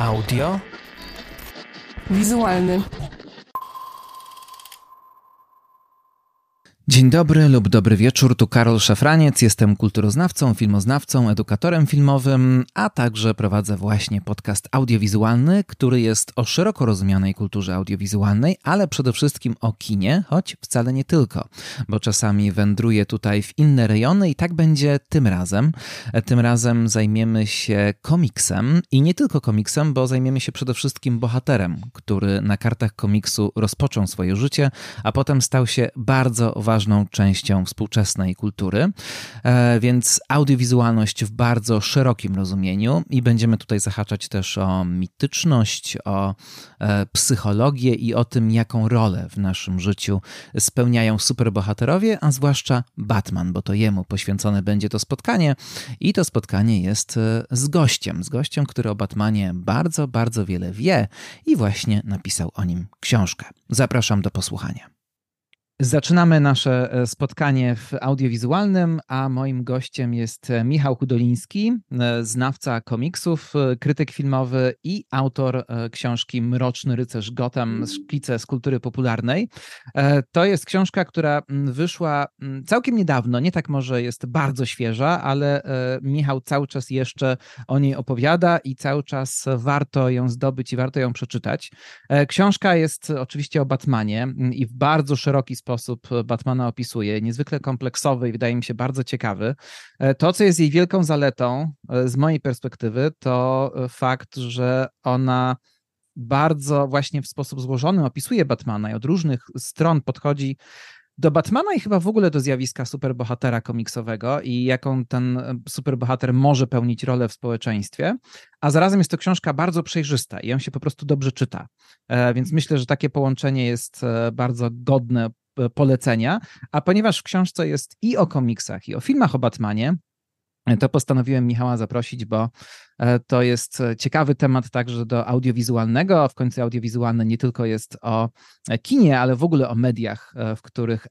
Audio. Visualne. Dzień dobry lub dobry wieczór, tu Karol Szafraniec, jestem kulturoznawcą, filmoznawcą, edukatorem filmowym, a także prowadzę właśnie podcast audiowizualny, który jest o szeroko rozumianej kulturze audiowizualnej, ale przede wszystkim o kinie, choć wcale nie tylko, bo czasami wędruję tutaj w inne rejony i tak będzie tym razem. Tym razem zajmiemy się komiksem i nie tylko komiksem, bo zajmiemy się przede wszystkim bohaterem, który na kartach komiksu rozpoczął swoje życie, a potem stał się bardzo ważnym ważną częścią współczesnej kultury, e, więc audiowizualność w bardzo szerokim rozumieniu i będziemy tutaj zahaczać też o mityczność, o e, psychologię i o tym, jaką rolę w naszym życiu spełniają superbohaterowie, a zwłaszcza Batman, bo to jemu poświęcone będzie to spotkanie i to spotkanie jest e, z gościem, z gościem, który o Batmanie bardzo, bardzo wiele wie i właśnie napisał o nim książkę. Zapraszam do posłuchania. Zaczynamy nasze e, spotkanie w audiowizualnym, a moim gościem jest e, Michał Hudoliński, e, znawca komiksów, krytyk filmowy i autor książki Mroczny rycerz Gotham, szkice z kultury popularnej. To jest książka, która wyszła całkiem niedawno, nie tak może jest bardzo świeża, ale Michał cały czas jeszcze o niej opowiada i cały czas warto ją zdobyć i warto ją przeczytać. Książka jest oczywiście o Batmanie i w bardzo szeroki sposób sposób Batmana opisuje, niezwykle kompleksowy i wydaje mi się bardzo ciekawy. E, to, co jest jej wielką zaletą e, z mojej perspektywy, to e, fakt, że ona bardzo właśnie w sposób złożony opisuje Batmana i od różnych stron podchodzi do Batmana i chyba w ogóle do zjawiska superbohatera komiksowego i jaką ten superbohater może pełnić rolę w społeczeństwie, a zarazem jest to książka bardzo przejrzysta i ją się po prostu dobrze czyta. Więc myślę, że takie połączenie jest bardzo godne E, polecenia, a ponieważ w książce jest i o komiksach, i o filmach o Batmanie, e, to postanowiłem Michała zaprosić, bo e, to jest ciekawy temat także do audiowizualnego. W końcu audiowizualne nie tylko jest o kinie, ale w ogóle o mediach, w których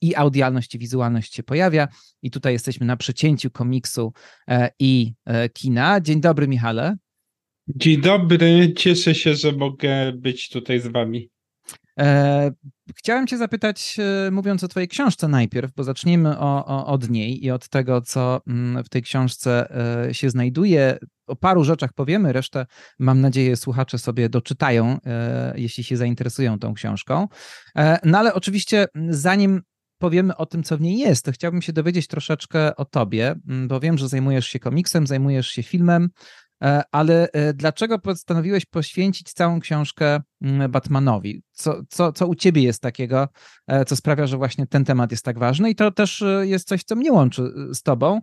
i audialność, i wizualność się pojawia. I tutaj jesteśmy na przecięciu komiksu i kina. Dzień dobry, Michale. Dzień dobry, cieszę się, że mogę być tutaj z Wami. E, chciałem Cię zapytać, e, mówiąc o Twojej książce najpierw, bo zacznijmy o, o, od niej i od tego, co mm, w tej książce e, się znajduje. O paru rzeczach powiemy, resztę mam nadzieję słuchacze sobie doczytają, jeśli się zainteresują tą książką. No ale oczywiście, zanim powiemy o tym, co w niej jest, to chciałbym się dowiedzieć troszeczkę o tobie, bo wiem, że zajmujesz się komiksem, zajmujesz się filmem, ale e, dlaczego postanowiłeś poświęcić całą książkę mm, Batmanowi? Co, co, co u ciebie jest takiego, e, co sprawia, że właśnie ten temat jest tak ważny? I to też jest coś, co mnie łączy z tobą,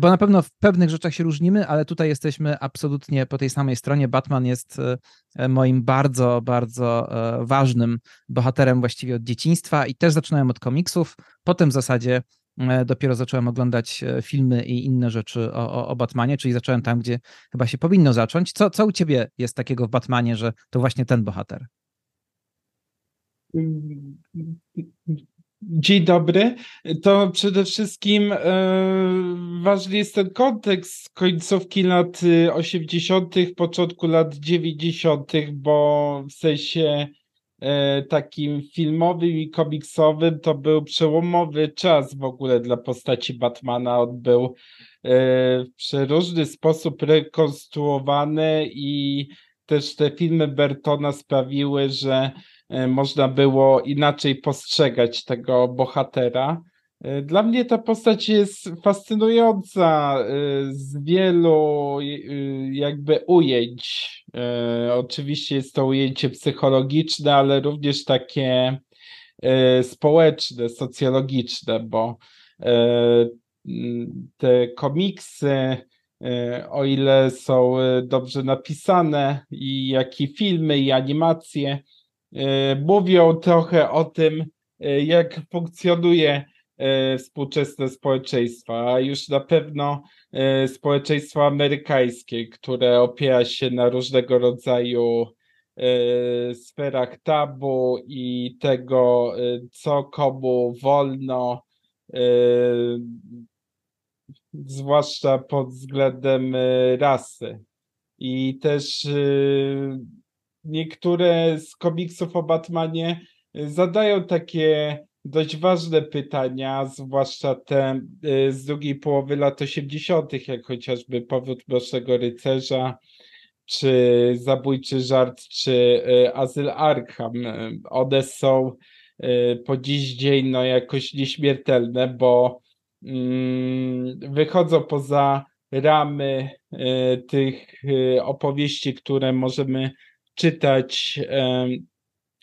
bo na pewno w pewnych rzeczach się różnimy, ale tutaj jesteśmy absolutnie po tej samej stronie. Batman jest moim bardzo, bardzo ważnym bohaterem właściwie od dzieciństwa i też zaczynałem od komiksów. Potem w zasadzie E, dopiero zacząłem oglądać e, filmy i inne rzeczy o, o, o, Batmanie, czyli zacząłem tam, gdzie chyba się powinno zacząć. Co, co u ciebie jest takiego w Batmanie, że to właśnie ten bohater? Dzień dobry. To przede wszystkim e, ważny jest ten kontekst końcówki lat 80., początku lat 90., bo w sensie E, takim filmowym i komiksowym, to był przełomowy czas w ogóle dla postaci Batmana. On był e, w przeróżny sposób rekonstruowany i też te filmy Bertona sprawiły, że e, można było inaczej postrzegać tego bohatera. E, dla mnie ta postać jest fascynująca e, z wielu e, jakby ujęć. Oczywiście jest to ujęcie psychologiczne, ale również takie społeczne, socjologiczne, bo te komiksy, o ile są dobrze napisane, i jak i filmy, i animacje, mówią trochę o tym, jak funkcjonuje współczesne społeczeństwa, a już na pewno e, społeczeństwo amerykańskie, które opiera się na różnego rodzaju e, sferach tabu i tego, co komu wolno, zwłaszcza pod względem rasy. i też niektóre z komiksów o Batmanie zadają takie dość ważne pytania, zwłaszcza te y, z drugiej połowy lat 80., jak chociażby Powrót Mrocznego Rycerza, czy Zabójczy Żart, czy y, Azyl Arkham. One są po dziś dzień no, jakoś nieśmiertelne, bo mm, wychodzą poza ramy tych opowieści, które możemy czytać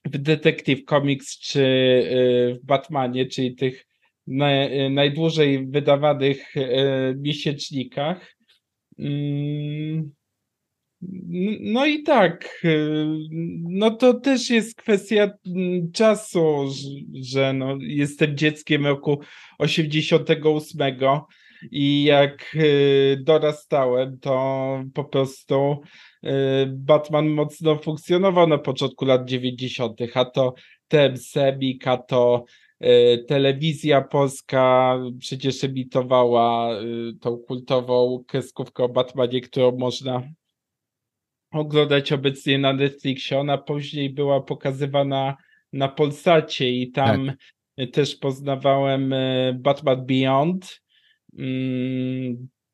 w Detective Comics czy y, w Batmanie, czyli tych y, najdłużej wydawanych y, miesięcznikach. Mm, no i tak, no to też jest kwestia mm, czasu, że no, jestem dzieckiem roku 88 i jak dorastałem, to po prostu Y, Batman mocno funkcjonował na początku lat 90., a to ten Semik, a to y, telewizja polska przecież emitowała y, tą kultową kreskówkę o Batmanie, którą można oglądać obecnie na Netflixie. Ona później była pokazywana na Polsacie i tam tak. też poznawałem Batman Beyond.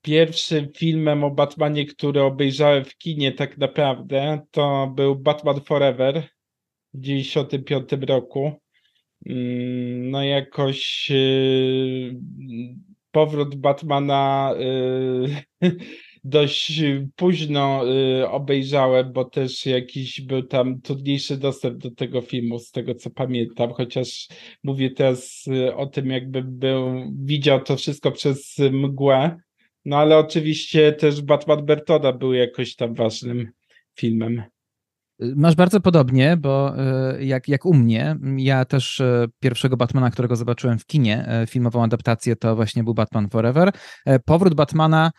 Pierwszym filmem o Batmanie, który obejrzałem w kinie tak naprawdę, to był Batman Forever w 95 roku. Mm, no jakoś yy, powrót Batmana yy, dość późno yy, obejrzałem, bo też jakiś był tam trudniejszy dostęp do tego filmu, z tego co pamiętam, chociaż mówię teraz o tym, jakbym był, widział to wszystko przez mgłę. No ale oczywiście też Batman Bertoda był jakoś tam ważnym filmem. Masz bardzo podobnie, bo e, jak, jak u mnie, ja też e, pierwszego Batmana, którego zobaczyłem w kinie, e, filmową adaptację, to właśnie był Batman Forever. Powrót Batmana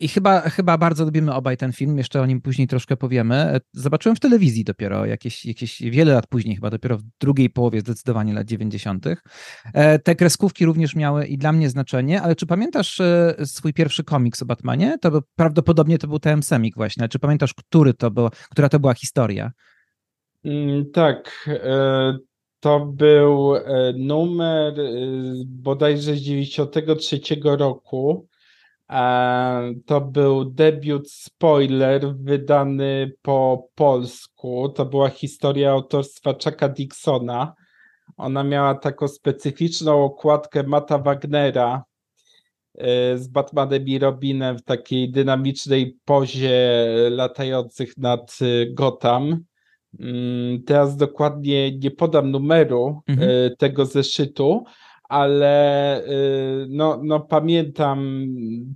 i chyba, chyba bardzo lubimy obaj ten film, jeszcze o nim później troszkę powiemy. Zobaczyłem w telewizji dopiero, jakieś, jakieś wiele lat później, chyba dopiero w drugiej połowie zdecydowanie lat 90. E, te kreskówki również miały i dla mnie znaczenie, ale czy pamiętasz e, swój pierwszy komiks o Batmanie? To był, prawdopodobnie to był TM Semik właśnie, czy pamiętasz, który to był, która to była historia? Mm, tak, e, to był numer bodajże z 93 roku to był debiut spoiler wydany po polsku. To była historia autorstwa Chucka Dixona. Ona miała taką specyficzną okładkę Mata Wagnera e, z Batmanem i Robinem w takiej dynamicznej pozie latających nad e, Gotham. Mm, teraz dokładnie nie podam numeru mhm. E, tego zeszytu, ale y, no, no pamiętam,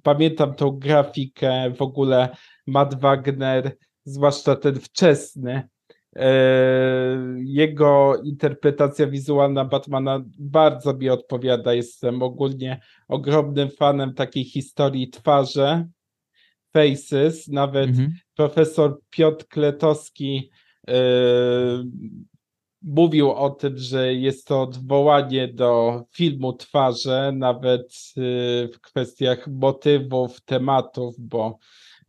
pamiętam tą grafikę, w ogóle Matt Wagner, zwłaszcza ten wczesny, y, jego interpretacja wizualna Batmana bardzo mi odpowiada. Jestem ogólnie ogromnym fanem takiej historii twarze, faces. Nawet mhm. profesor Piotr Kletowski y, mówił o tym, że jest to odwołanie do filmu Twarze, nawet y, w kwestiach motywów, tematów, bo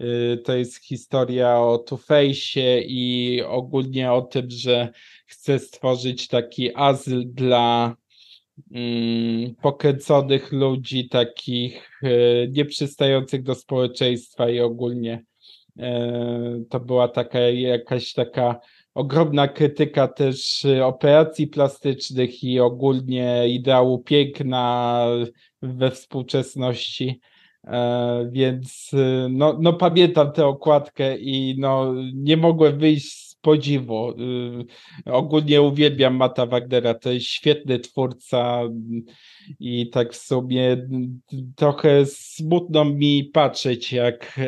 y, to jest historia o Two-Face'ie i ogólnie o tym, że chce stworzyć taki azyl dla mm, pokręconych ludzi, takich y, nieprzystających do społeczeństwa i ogólnie to była taka jakaś taka ogromna krytyka też y, operacji plastycznych i ogólnie ideału piękna we współczesności. E, więc y, no, no pamiętam tę okładkę i no, nie mogłem wyjść z podziwu. Y, ogólnie uwielbiam Mata Wagnera, to jest świetny twórca i tak w sumie trochę smutno mi patrzeć, jak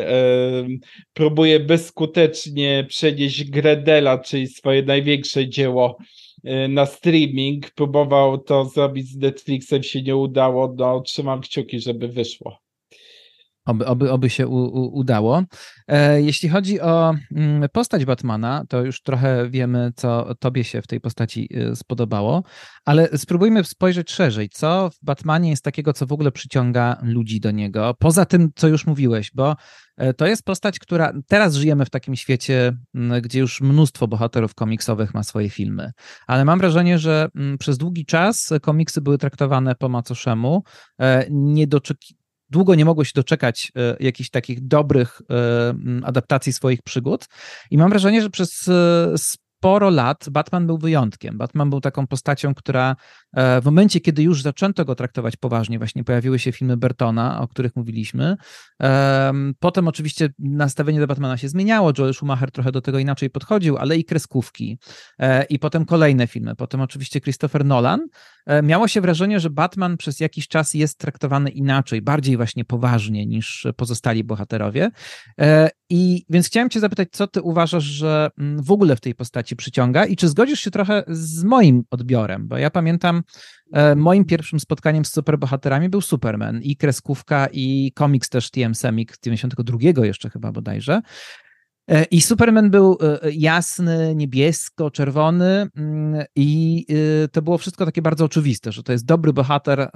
próbuje bezskutecznie przenieść Gredela, czyli swoje największe dzieło na streaming. Próbował to zrobić z Netflixem, się nie udało. No, trzymam kciuki, żeby wyszło. Oby, oby, oby się u, u, udało. E, jeśli chodzi o mm, postać Batmana, to już trochę wiemy, co tobie się w tej postaci e, spodobało, ale spróbujmy spojrzeć szerzej. Co w Batmanie jest takiego, co w ogóle przyciąga ludzi do niego? Poza tym, co już mówiłeś, bo e, to jest postać, która teraz żyjemy w takim świecie, gdzie już mnóstwo bohaterów komiksowych ma swoje filmy, ale mam wrażenie, że przez długi czas komiksy były traktowane po macoszemu, nie doczeki długo nie mogło się doczekać e, jakichś takich dobrych e, adaptacji swoich przygód. I mam wrażenie, że przez e, sporo lat Batman był wyjątkiem. Batman był taką postacią, która w momencie, kiedy już zaczęto go traktować poważnie, właśnie pojawiły się filmy Bertona, o których mówiliśmy. Potem oczywiście nastawienie do Batmana się zmieniało. Joel Schumacher trochę do tego inaczej podchodził, ale i kreskówki. I potem kolejne filmy. Potem oczywiście Christopher Nolan. E, miało się wrażenie, że Batman przez jakiś czas jest traktowany inaczej, bardziej właśnie poważnie niż pozostali bohaterowie. I więc chciałem Cię zapytać, co Ty uważasz, że mm, w ogóle w tej postaci przyciąga i czy zgodzisz się trochę z moim odbiorem? Bo ja pamiętam, e, moim pierwszym spotkaniem z superbohaterami był Superman i kreskówka, i komiks też TM Semik 92 jeszcze chyba bodajże. E, I Superman był e, jasny, niebiesko-czerwony, mm, i e, to było wszystko takie bardzo oczywiste, że to jest dobry bohater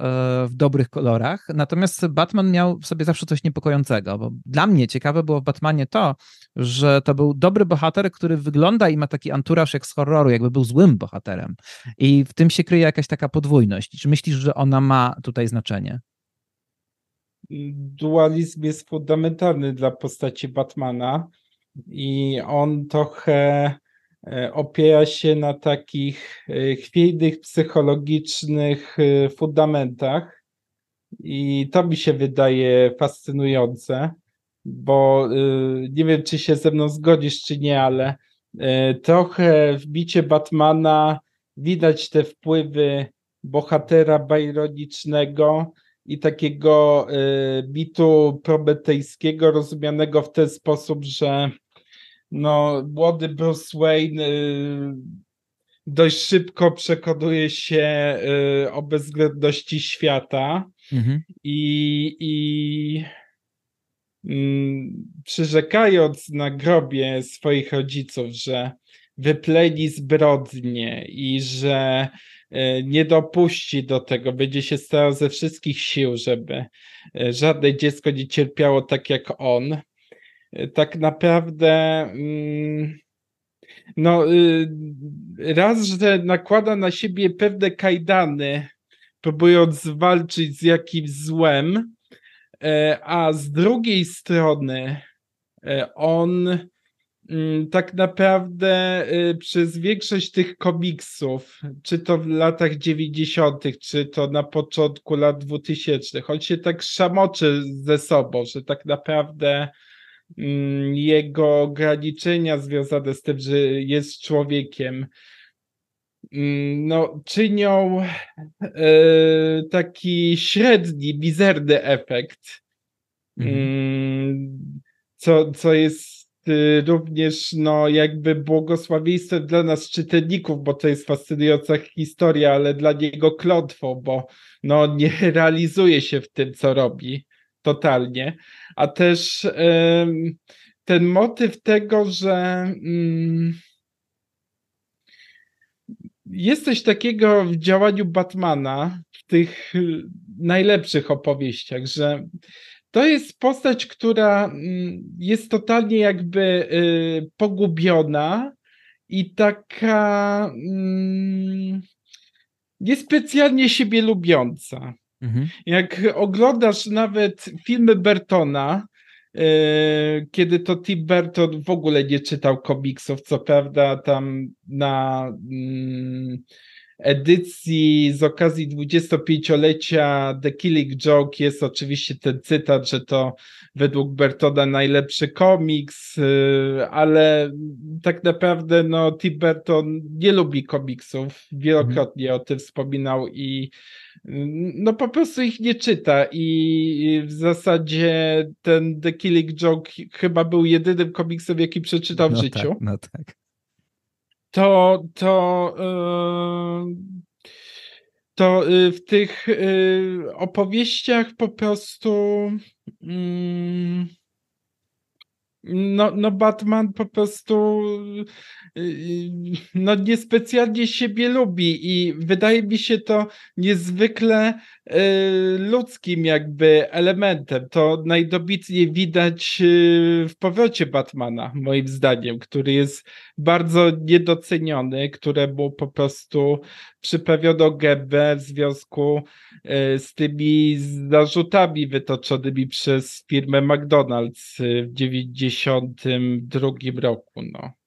w dobrych kolorach. Natomiast Batman miał w sobie zawsze coś niepokojącego, bo dla mnie ciekawe było w Batmanie to, że to był dobry bohater, który wygląda i ma taki anturaż jak z horroru, jakby był złym bohaterem. I w tym się kryje jakaś taka podwójność. Czy myślisz, że ona ma tutaj znaczenie? Dualizm jest fundamentalny dla postaci Batmana i on trochę e, opiera się na takich e, chwiejnych psychologicznych e, fundamentach. I to mi się wydaje fascynujące, bo nie wiem, czy się ze mną zgodzisz, czy nie, ale trochę w bicie Batmana widać te wpływy bohatera bajronicznego, i takiego bitu prometejskiego rozumianego w ten sposób, że no, młody Bruce Wayne y, dość szybko przekonuje się y, o bezwzględności świata mhm. i, i mm, przyrzekając na grobie swoich rodziców, że wypleni zbrodnie i że E, nie dopuści do tego, będzie się starał ze wszystkich sił, żeby żadne dziecko nie cierpiało tak jak on. E, tak naprawdę mm, no y, raz, że nakłada na siebie pewne kajdany, próbując walczyć z jakimś złem, a z drugiej strony on Mm, tak naprawdę y, przez większość tych komiksów, czy to w latach 90., czy to na początku lat 2000, on się tak szamoczy ze sobą, że tak naprawdę jego ograniczenia związane z tym, że jest człowiekiem, mm, no, czynią y, taki średni, mizerny efekt. Mhm. Co, co jest Y, również no, jakby błogosławieństwem dla nas czytelników, bo to jest fascynująca historia, ale dla niego klątwą, bo no, nie realizuje się w tym, co robi totalnie. A też ten motyw tego, że ym, jest coś takiego w działaniu Batmana, w tych najlepszych opowieściach, że to jest postać, która mm, jest totalnie jakby y, pogubiona i taka mm, niespecjalnie siebie lubiąca. Mhm. Jak oglądasz nawet filmy Bertona, y, kiedy to Tim Burton w ogóle nie czytał komiksów, co prawda tam na mm, edycji z okazji 25-lecia The Killing Joke. Jest oczywiście ten cytat, że to według Bertona najlepszy komiks, y, ale tak naprawdę no, Tim Burton nie lubi komiksów, wielokrotnie o tym wspominał i no po prostu ich nie czyta. I w zasadzie ten The Killing Joke chyba był jedynym komiksem, jaki przeczytał w no życiu. Tak, no tak to, to yy, to w tych opowieściach po prostu. Mm, no, no Batman po prostu y, y, no niespecjalnie siebie lubi i wydaje mi się to niezwykle y, ludzkim jakby elementem. To najdobitniej widać w powrocie Batmana, moim zdaniem, który jest bardzo niedoceniony, któremu po prostu przyprawiono gębę w związku z tymi zarzutami wytoczonymi przez firmę McDonald's w 1992 roku. No.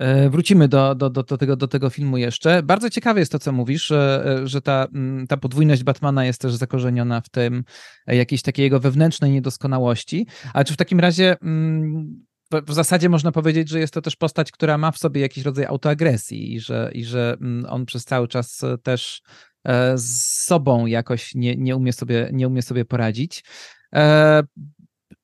E, wrócimy do, do, do, do, tego, do tego filmu jeszcze. Bardzo ciekawe jest to, co mówisz, że, że ta, mm, ta podwójność Batmana jest też zakorzeniona w tym e, jakiejś takiej jego wewnętrznej niedoskonałości. Ale czy w takim razie mm, w zasadzie można powiedzieć, że jest to też postać, która ma w sobie jakiś rodzaj autoagresji i że, i że mm, on przez cały czas też e, z sobą jakoś nie, nie, umie, sobie, nie umie sobie poradzić.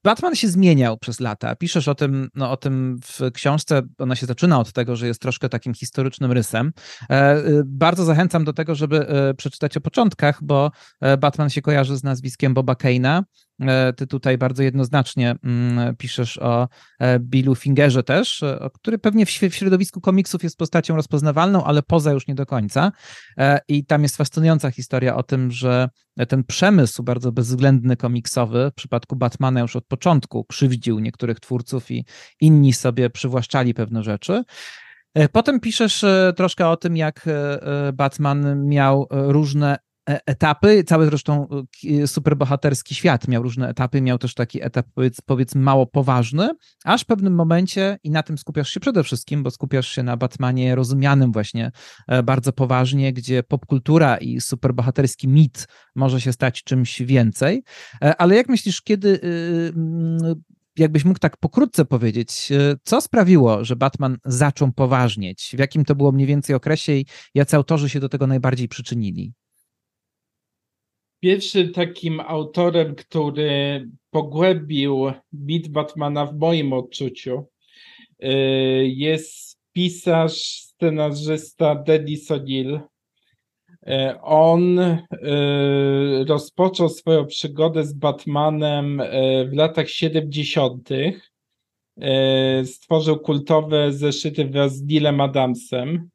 Batman się zmieniał przez lata. Piszesz o tym, no, o tym w książce. Ona się zaczyna od tego, że jest troszkę takim historycznym rysem. E, y, bardzo zachęcam do tego, żeby e, przeczytać o początkach, bo e, Batman się kojarzy z nazwiskiem Boba Kane'a. E, ty tutaj bardzo jednoznacznie mm, piszesz o e, Billu Fingerze też, e, który pewnie w środowisku komiksów jest postacią rozpoznawalną, ale poza już nie do końca. I tam jest fascynująca historia o tym, że ten przemysł bardzo bezwzględny komiksowy w przypadku Batmana już od początku krzywdził niektórych twórców i inni sobie przywłaszczali pewne rzeczy. Potem piszesz troszkę o tym, jak Batman miał różne etapy, cały zresztą e, superbohaterski świat miał różne etapy, miał też taki etap powiedz, powiedzmy mało poważny, aż w pewnym momencie i na tym skupiasz się przede wszystkim, bo skupiasz się na Batmanie rozumianym właśnie e, bardzo poważnie, gdzie popkultura i superbohaterski mit może się stać czymś więcej, ale jak myślisz, kiedy jakbyś mógł tak pokrótce powiedzieć, co sprawiło, że Batman zaczął poważnieć? W jakim to było mniej więcej okresie i jacy autorzy się do tego najbardziej przyczynili? Pierwszym takim autorem, który pogłębił mit Batmana w moim odczuciu, y, jest pisarz, scenarzysta Denis O'Neill. Y, on y, rozpoczął swoją przygodę z Batmanem w latach 70. Stworzył kultowe zeszyty wraz z Neilem Adamsem.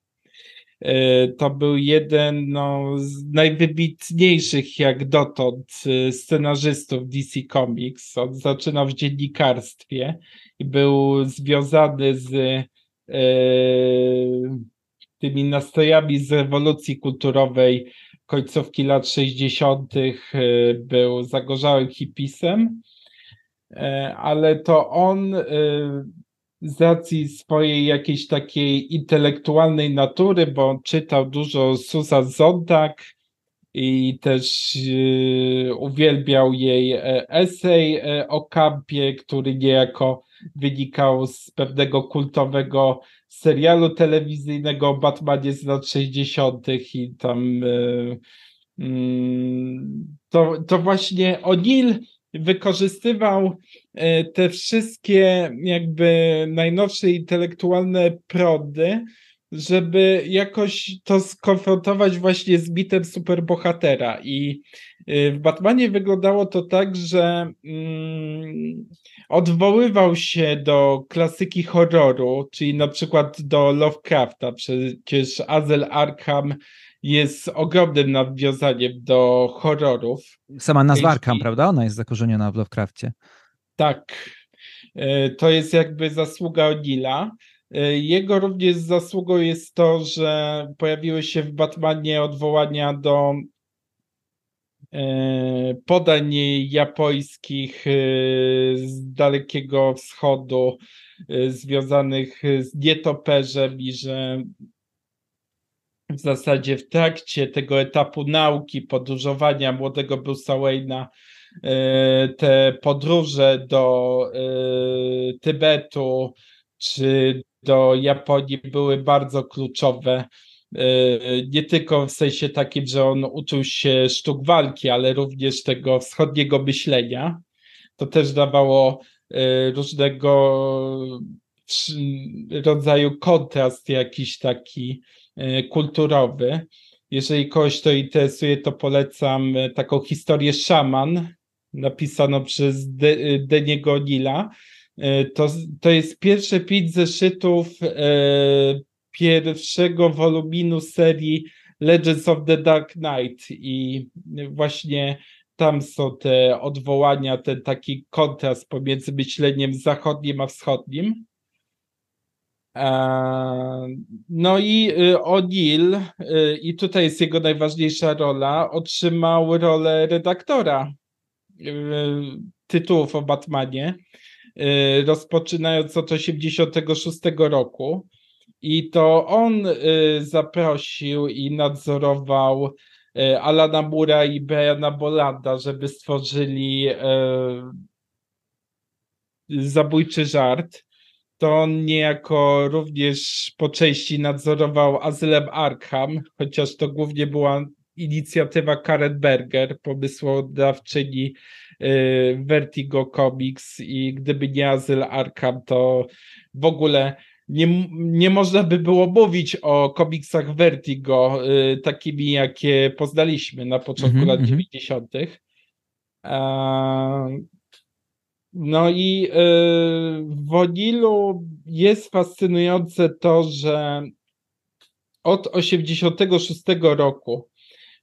E, to był jeden no, z najwybitniejszych jak dotąd e, scenarzystów DC Comics. On zaczynał w dziennikarstwie i był związany z e, tymi nastrojami z rewolucji kulturowej końcówki lat 60. był zagorzałym hipisem, ale to on z racji swojej jakiejś takiej intelektualnej natury, bo czytał dużo Susan Zondak i też yy, uwielbiał jej e, esej e, o kampie, który niejako wynikał z pewnego kultowego serialu telewizyjnego o Batmanie z lat 60. i tam yy, yy, to, to właśnie O'Neill wykorzystywał e, te wszystkie jakby najnowsze intelektualne prody, żeby jakoś to skonfrontować właśnie z mitem superbohatera. I e, w Batmanie wyglądało to tak, że mm, odwoływał się do klasyki horroru, czyli na przykład do Lovecrafta. Przecież Azel Arkham jest ogromnym nawiązaniem do horrorów. Sama nazwa Arkham, prawda? Ona jest zakorzeniona w Lovecraftie. Tak. E, to jest jakby zasługa O'Neilla. E, jego również zasługą jest to, że pojawiły się w Batmanie odwołania do e, podań japońskich z Dalekiego Wschodu, związanych z nietoperzem i że w zasadzie w trakcie tego etapu nauki, podróżowania młodego Bruce'a Wayne'a, e, te podróże do e, Tybetu czy do Japonii były bardzo kluczowe. E, nie tylko w sensie takim, że on uczył się sztuk walki, ale również tego wschodniego myślenia. To też dawało różnego rodzaju kontrast jakiś taki kulturowy. jeżeli kogoś to interesuje, to polecam taką historię Szaman, napisaną przez De Deniego Nila. To, to jest pierwsze pięć zeszytów e, pierwszego woluminu serii Legends of the Dark Knight i właśnie tam są te odwołania, ten taki kontrast pomiędzy myśleniem zachodnim a wschodnim. E, no i y, O'Neill, y, i tutaj jest jego najważniejsza rola, otrzymał rolę redaktora y, tytułów o Batmanie, rozpoczynając od 1986 roku. I to on zaprosił i nadzorował Alana Mura i Briana Bolanda, żeby stworzyli zabójczy żart to on niejako również po części nadzorował Azylem Arkham, chociaż to głównie była inicjatywa Karen Berger, pomysłodawczyni y, Vertigo Comics i gdyby nie Azyl Arkham, to w ogóle nie, nie można by było mówić o komiksach Vertigo, y, takimi jakie poznaliśmy na początku mm -hmm, lat 90. Mm no i e, w Wonilu jest fascynujące to, że od 86 roku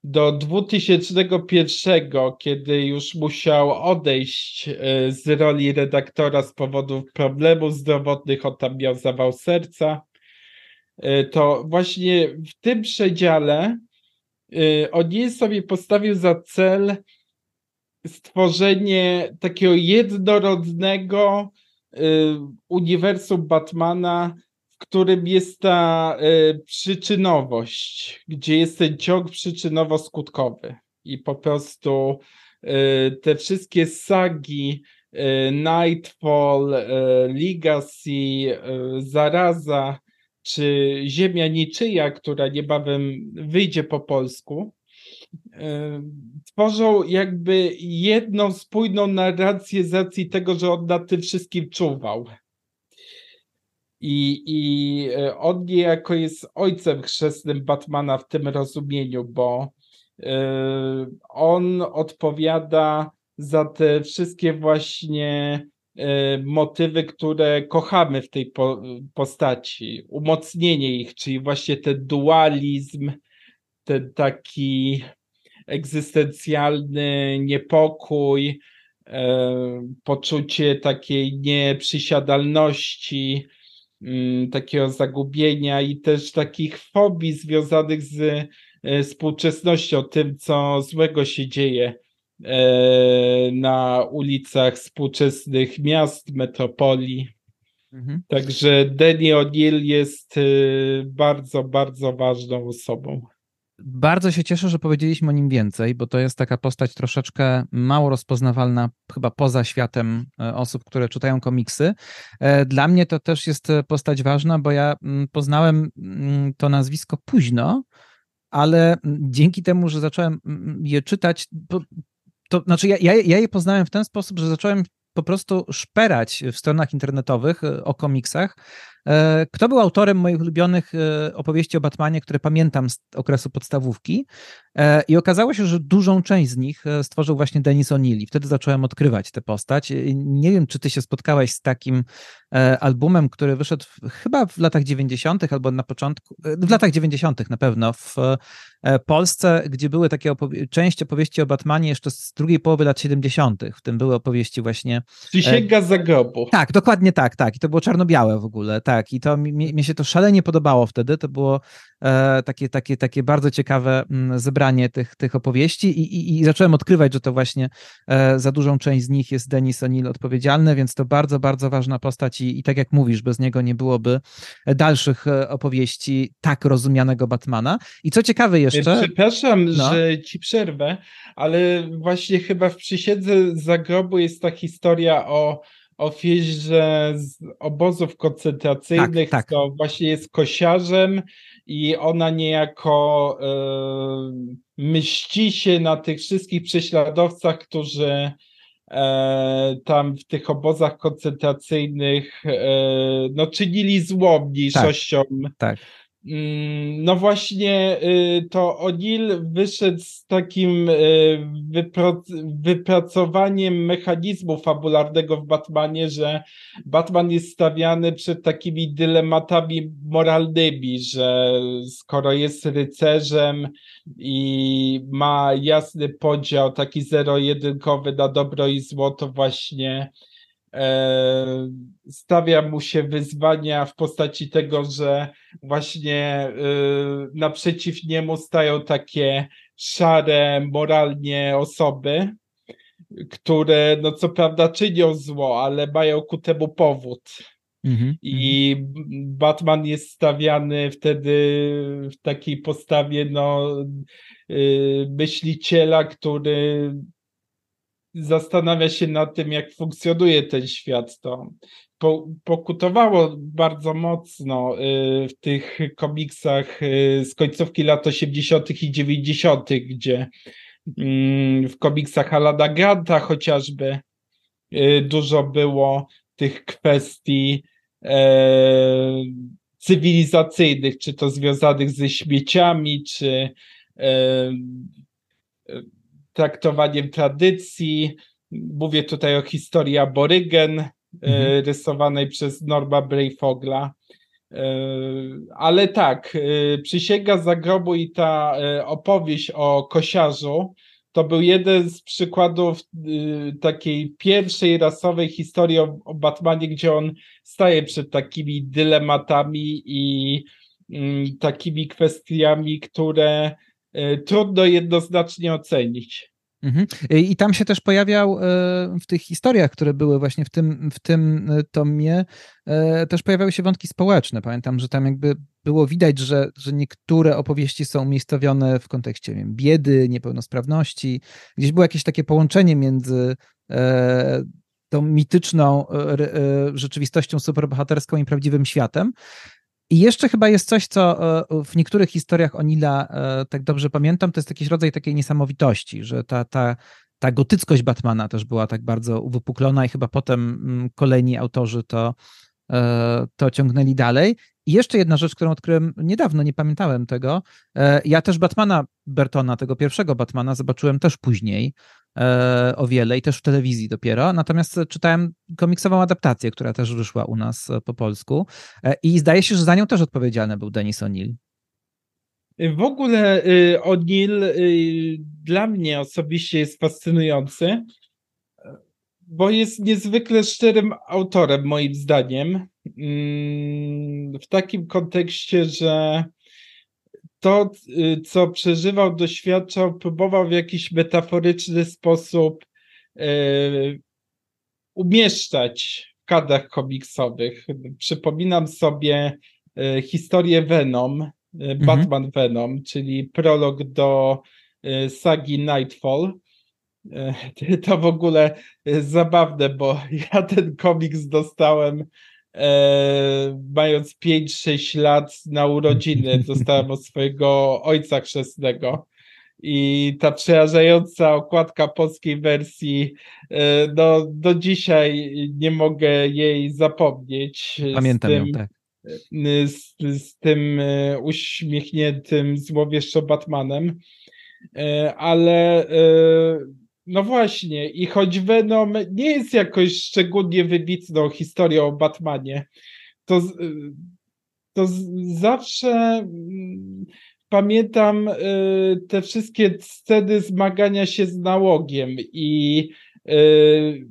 do 2001, kiedy już musiał odejść e, z roli redaktora z powodów problemów zdrowotnych, on tam miał zawał serca, e, to właśnie w tym przedziale on sobie postawił za cel stworzenie takiego jednorodnego y, uniwersum Batmana, w którym jest ta y, przyczynowość, gdzie jest ten ciąg przyczynowo-skutkowy. I po prostu y, te wszystkie sagi Nightfall, Legacy, Zaraza czy Ziemia Niczyja, która niebawem wyjdzie po polsku, tworzą jakby jedną spójną narrację z racji tego, że on nad tym wszystkim czuwał. I, I e, on niejako jest ojcem chrzestnym Batmana w tym rozumieniu, bo y, on odpowiada za te wszystkie właśnie y, motywy, które kochamy w tej po, postaci, umocnienie ich, czyli właśnie ten dualizm, ten taki egzystencjalny niepokój, e, poczucie takiej nieprzysiadalności, mm, takiego zagubienia i też takich fobii związanych z e, współczesnością, tym co złego się dzieje e, na ulicach współczesnych miast, metropolii. Mhm. Także Danny O'Neill jest bardzo, bardzo ważną osobą. Bardzo się cieszę, że powiedzieliśmy o nim więcej, bo to jest taka postać troszeczkę mało rozpoznawalna, chyba poza światem e, osób, które czytają komiksy. E, dla mnie to też jest e, postać ważna, bo ja mm, poznałem mm, to nazwisko późno, ale mm, dzięki temu, że zacząłem je czytać, to znaczy ja, ja, ja je poznałem w ten sposób, że zacząłem po prostu szperać w stronach internetowych o komiksach, kto był autorem moich ulubionych e, opowieści o Batmanie, które pamiętam z okresu podstawówki? E, I okazało się, że dużą część z nich stworzył właśnie Denis O'Neill. Wtedy zacząłem odkrywać tę postać. Nie wiem, czy ty się spotkałeś z takim albumem, który wyszedł chyba w latach 90. albo na początku, w latach 90. na pewno, w Polsce, gdzie były takie opowie część opowieści o Batmanie jeszcze z drugiej połowy lat 70., w tym były opowieści właśnie. Przysięga Zagrobu. Tak, dokładnie tak, tak. I to było czarno-białe w ogóle. Tak tak. I to mi, mi się to szalenie podobało wtedy. To było e, takie, takie, takie bardzo ciekawe m, mm, zebranie tych, tych opowieści i, i, i zacząłem odkrywać, że to właśnie e, za dużą część z nich jest Denis O'Neill odpowiedzialny, więc to bardzo, bardzo ważna postać i, i tak jak mówisz, bez niego nie byłoby dalszych e, opowieści tak rozumianego Batmana. I co ciekawe jeszcze... Przepraszam, no. że ci przerwę, ale właśnie chyba w Przysiędze Zagrobu jest ta historia o ofierze z obozów koncentracyjnych, tak, tak. to właśnie jest kosiarzem i ona niejako e, myśli się na tych wszystkich prześladowcach, którzy e, tam w tych obozach koncentracyjnych e, no, czynili zło mniejszościom. Tak, tak no właśnie, y, to O'Neill wyszedł z takim y, wypracowaniem mechanizmu fabularnego w Batmanie, że Batman jest stawiany przed takimi dylematami moralnymi, że skoro jest rycerzem i ma jasny podział, taki zero-jedynkowy na dobro i zło, to właśnie stawia mu się wyzwania w postaci tego, że właśnie e, naprzeciw niemu stają takie szare moralnie osoby, które no co prawda czynią zło, ale mają ku temu powód. Mm-hmm, I Batman jest stawiany wtedy w takiej postawie no, e, myśliciela, który zastanawia się nad tym, jak funkcjonuje ten świat, to po, pokutowało bardzo mocno y, w tych komiksach y, z końcówki lat 80. i 90., gdzie y, w komiksach Alada Granta chociażby y, dużo było tych kwestii e, cywilizacyjnych, czy to związanych ze śmieciami, czy e, traktowaniem tradycji. Mówię tutaj o historii aborygen e, mhm. rysowanej przez Norma Brayfogla. E, ale tak, e, Przysięga Zagrobu i ta opowieść o kosiarzu to był jeden z przykładów takiej pierwszej rasowej historii o, o Batmanie, gdzie on staje przed takimi dylematami i mm, takimi kwestiami, które trudno jednoznacznie ocenić. Mhm. I tam się też pojawiał e, w tych historiach, które były właśnie w tym, w tym e, tomie, też pojawiały się wątki społeczne. Pamiętam, że tam jakby było widać, że, że niektóre opowieści są umiejscowione w kontekście wiem, biedy, niepełnosprawności. Gdzieś było jakieś takie połączenie między tą mityczną rzeczywistością superbohaterską i prawdziwym światem. I jeszcze chyba jest coś, co e, w niektórych historiach Onila, e, tak dobrze pamiętam, to jest jakiś rodzaj takiej niesamowitości, że ta, ta, ta gotyckość Batmana też była tak bardzo uwypuklona i chyba potem mm, kolejni autorzy to, e, to ciągnęli dalej. I jeszcze jedna rzecz, którą odkryłem niedawno, nie pamiętałem tego. Ja też Batmana Bertona, tego pierwszego Batmana, zobaczyłem też później. E, o wiele i też w telewizji dopiero. Natomiast czytałem komiksową adaptację, która też wyszła u nas e, po polsku e, i zdaje się, że za nią też odpowiedzialny był Denis O'Neill. W ogóle O'Neill dla mnie osobiście jest fascynujący, bo jest niezwykle szczerym autorem, moim zdaniem. Mm, w takim kontekście, że to, y, co przeżywał, doświadczał, próbował w jakiś metaforyczny sposób y, umieszczać w kadrach komiksowych. Przypominam sobie y, historię Venom, mhm. Batman Venom, czyli prolog do sagi Nightfall. To w ogóle zabawne, bo ja ten komiks dostałem e, mając 5-6 lat na urodziny, dostałem od swojego ojca chrzestnego. I ta przerażająca okładka polskiej wersji, e, no do dzisiaj nie mogę jej zapomnieć. Pamiętam tym, ją, tak. E, z, z tym e, uśmiechniętym, złowieszczo Batmanem. Ale no właśnie, i choć Venom nie jest jakoś szczególnie wybitną historią o Batmanie, to, to zawsze mm, pamiętam y, te wszystkie sceny zmagania się z nałogiem i y,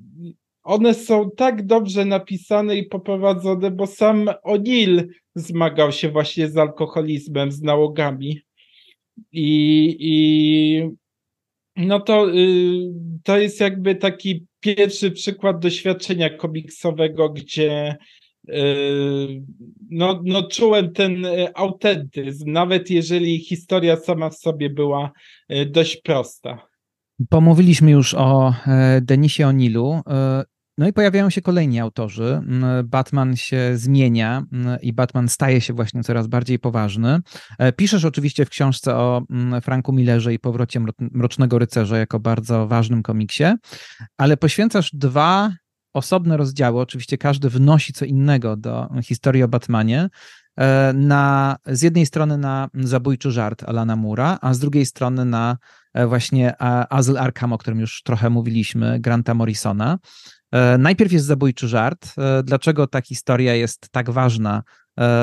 one są tak dobrze napisane i poprowadzone, bo sam O'Neill zmagał się właśnie z alkoholizmem, z nałogami. I, i no to, y, to jest jakby taki pierwszy przykład doświadczenia komiksowego, gdzie y, no, no czułem ten y, autentyzm, nawet jeżeli historia sama w sobie była dość prosta. Pomówiliśmy już o e, Denisie O'Neillu. No i pojawiają się kolejni autorzy. Mm, Batman się zmienia mm, i Batman staje się właśnie coraz bardziej poważny. E, piszesz oczywiście w książce o mm, Franku Millerze i powrocie Mrocznego Rycerza jako bardzo ważnym komiksie, ale poświęcasz dwa osobne rozdziały. Oczywiście każdy wnosi co innego do historii o Batmanie. e, na, z jednej strony na zabójczy żart Alana Mura, a z drugiej strony na e, właśnie Azyl Arkham, o którym już trochę mówiliśmy, Granta Morrisona. Najpierw jest zabójczy żart. Dlaczego ta historia jest tak ważna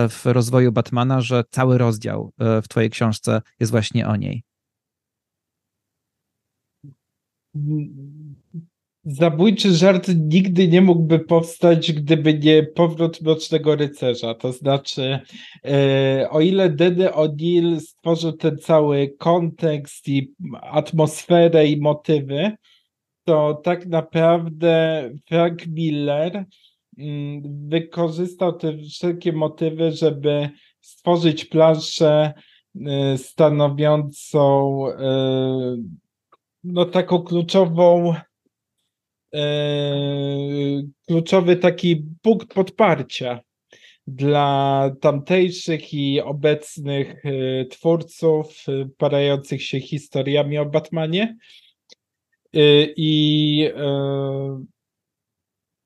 w rozwoju Batmana, że cały rozdział w Twojej książce jest właśnie o niej? Zabójczy żart nigdy nie mógłby powstać, gdyby nie powrót Mrocznego Rycerza. To znaczy, e, o ile Denny O'Neill stworzył ten cały kontekst i atmosferę i motywy, to tak naprawdę Frank Miller mm, wykorzystał te wszelkie motywy, żeby stworzyć planszę e, stanowiącą e, no, taką kluczową E, kluczowy taki punkt podparcia dla tamtejszych i obecnych twórców parających się historiami o Batmanie. I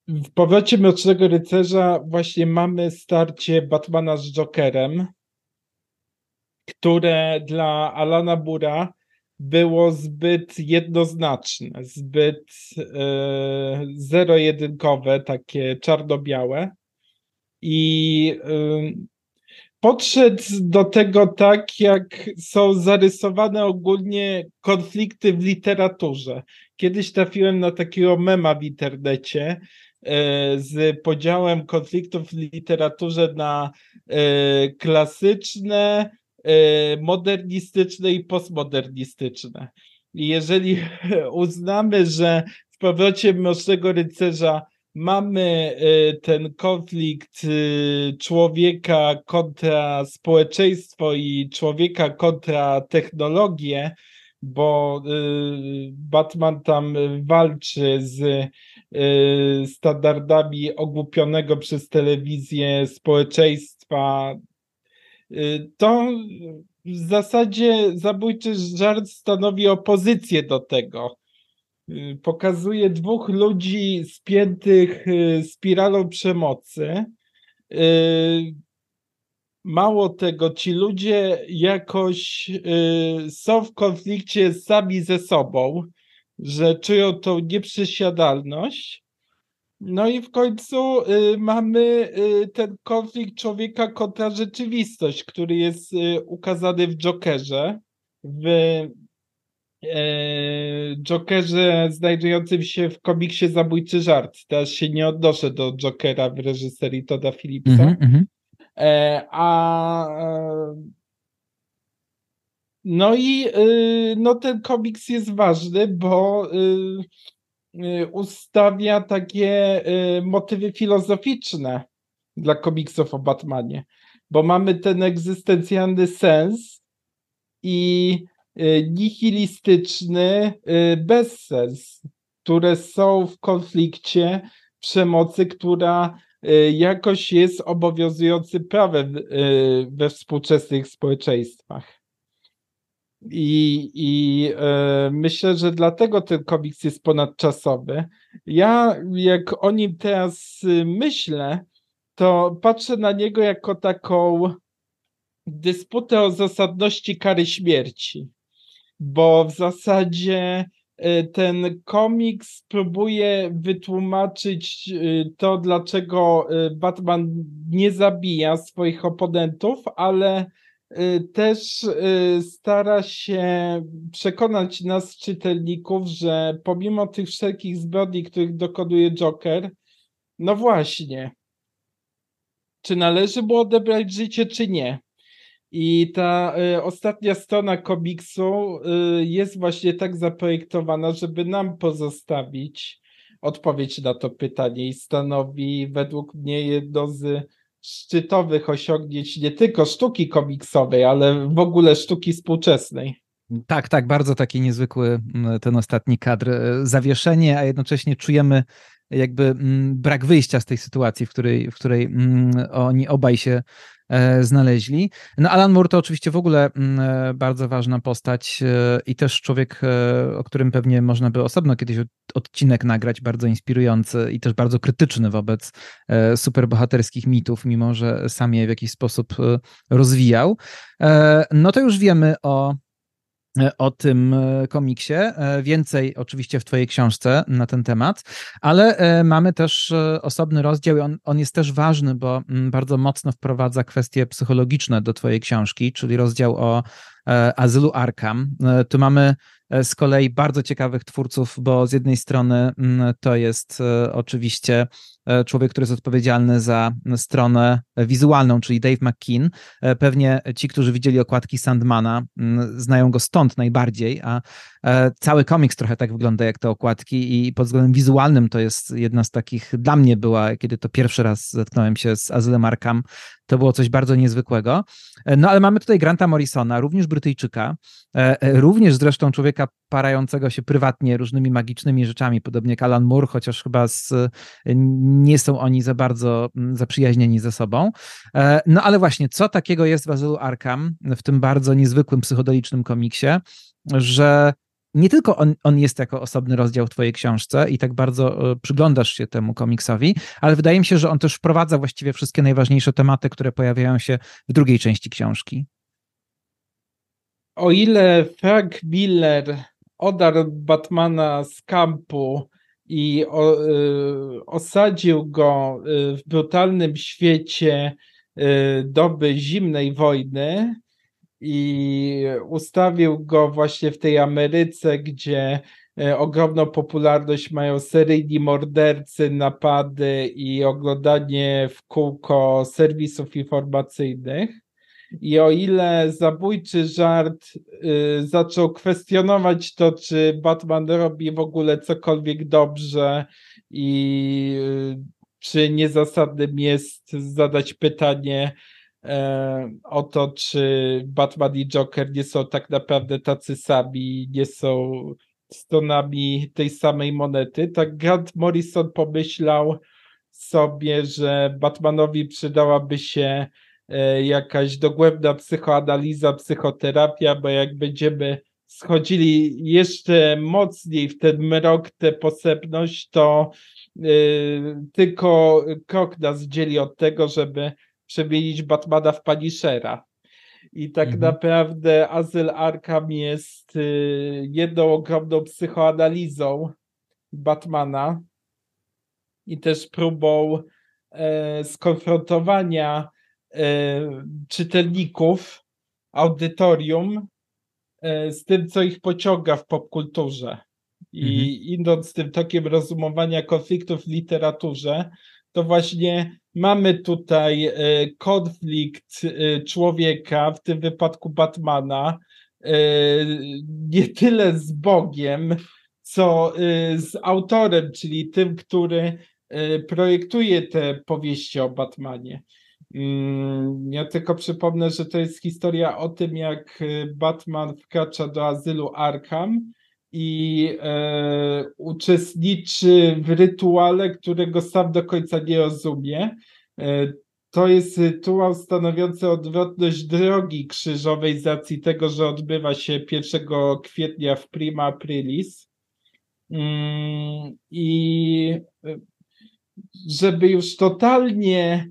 w powrocie Mrocznego Rycerza właśnie mamy starcie Batmana z Jokerem, które dla Alana Bura było zbyt jednoznaczne, zbyt e, zero-jedynkowe, takie czarno-białe. I podszedł do tego tak, jak są zarysowane ogólnie konflikty w literaturze. Kiedyś trafiłem na takiego mema w internecie e, z podziałem konfliktów w literaturze na e, klasyczne, E, modernistyczne i postmodernistyczne. I jeżeli uznamy, że w powrocie Mrocznego Rycerza mamy e, ten konflikt e, człowieka kontra społeczeństwo i człowieka kontra technologię, bo Batman tam walczy z standardami ogłupionego przez telewizję społeczeństwa Y, to w zasadzie zabójczy żart stanowi opozycję do tego. Y, pokazuje dwóch ludzi spiętych y, spiralą przemocy. Mało tego, ci ludzie jakoś są w konflikcie sami ze sobą, że czują tą nieprzesiadalność no i w końcu y, mamy y, ten konflikt człowieka kontra rzeczywistość, który jest y, ukazany w Jokerze, w Jokerze znajdującym się w komiksie Zabójczy Żart. Teraz się nie odnoszę do Jokera w reżyserii Toda Phillipsa. Mm -hmm. e, a no i no ten komiks jest ważny, bo ustawia takie motywy filozoficzne dla komiksów o Batmanie, bo mamy ten egzystencjalny sens i nihilistyczny bezsens, które są w konflikcie przemocy, która jakoś jest obowiązującym prawem we współczesnych społeczeństwach. I, i myślę, że dlatego ten komiks jest ponadczasowy. Ja, jak o nim teraz y, myślę, to patrzę na niego jako taką dysputę o zasadności kary śmierci, bo w zasadzie e, ten komiks próbuje wytłumaczyć y, to, dlaczego y, Batman nie zabija swoich oponentów, ale Y, też y, stara się przekonać nas, czytelników, że pomimo tych wszelkich zbrodni, których dokonuje Joker, no właśnie, czy należy mu odebrać życie, czy nie. I ta y, ostatnia strona komiksu y, jest właśnie tak zaprojektowana, żeby nam pozostawić odpowiedź na to pytanie i stanowi według mnie jedno z szczytowych osiągnięć nie tylko sztuki komiksowej, ale w ogóle sztuki współczesnej. Tak, tak, bardzo taki niezwykły mm, ten ostatni kadr. E, zawieszenie, a jednocześnie czujemy jakby mm, brak wyjścia z tej sytuacji, w której, w której mm, oni obaj się znaleźli. No Alan Moore to oczywiście w ogóle mm, bardzo ważna postać i też człowiek, o którym pewnie można by osobno kiedyś odcinek nagrać, bardzo inspirujący i też bardzo krytyczny wobec superbohaterskich mitów, mimo że sam je w jakiś sposób rozwijał. No to już wiemy o E, o tym e, komiksie. E, więcej oczywiście w Twojej książce na ten temat, ale mamy też osobny rozdział i on, on jest też ważny, bo mm, bardzo mocno wprowadza kwestie psychologiczne do Twojej książki, czyli rozdział o azylu Arkham. Tu mamy z kolei bardzo ciekawych twórców, bo z jednej strony mm, to jest oczywiście E, człowiek, który jest odpowiedzialny za stronę wizualną, czyli Dave McKean. E, pewnie ci, którzy widzieli okładki Sandmana, znają go stąd najbardziej, a e, cały komiks trochę tak wygląda jak te okładki i pod względem wizualnym to jest jedna z takich, dla mnie była, kiedy to pierwszy raz zetknąłem się z Azylem Arkham, to było coś bardzo niezwykłego. No ale mamy tutaj Granta Morrisona, również Brytyjczyka, również zresztą człowieka parającego się prywatnie różnymi magicznymi rzeczami, podobnie jak Alan Moore, chociaż chyba z nie są oni za bardzo mm, zaprzyjaźnieni ze sobą. E, no ale właśnie, co takiego jest w Azylu Arkham, w tym bardzo niezwykłym psychodelicznym komiksie, że nie tylko on, on jest jako osobny rozdział w twojej książce i tak bardzo e, przyglądasz się temu komiksowi, ale wydaje mi się, że on też wprowadza właściwie wszystkie najważniejsze tematy, które pojawiają się w drugiej części książki. O ile Frank Miller odarł Batmana z kampu i o, y, osadził go y, w brutalnym świecie y, doby zimnej wojny i ustawił go właśnie w tej Ameryce, gdzie ogromną popularność mają seryjni mordercy, napady i oglądanie w kółko serwisów informacyjnych. I o ile zabójczy żart y, zaczął kwestionować to, czy Batman robi w ogóle cokolwiek dobrze i y, czy niezasadnym jest zadać pytanie y, o to, czy Batman i Joker nie są tak naprawdę tacy sami, nie są stronami tej samej monety, tak Grant Morrison pomyślał sobie, że Batmanowi przydałaby się jakaś dogłębna psychoanaliza, psychoterapia, bo jak będziemy schodzili jeszcze mocniej w ten mrok, tę posępność, to yy, tylko krok nas dzieli od tego, żeby przemienić Batmana w Punishera. I tak mhm. naprawdę Azyl Arkham jest yy, jedną ogromną psychoanalizą Batmana i też próbą yy, skonfrontowania E, czytelników, audytorium e, z tym, co ich pociąga w popkulturze. I mhm. idąc tym tokiem rozumowania konfliktów w literaturze, to właśnie mamy tutaj e, konflikt człowieka, w tym wypadku Batmana, nie tyle z Bogiem, co z autorem, czyli tym, który projektuje te powieści o Batmanie. Ja tylko przypomnę, że to jest historia o tym, jak y, Batman wkracza do azylu Arkham i e, uczestniczy w rytuale, którego sam do końca nie rozumie. E, to jest rytuał stanowiący odwrotność drogi krzyżowej z racji tego, że odbywa się 1 kwietnia w Prima Aprilis. Mm, I e, żeby już totalnie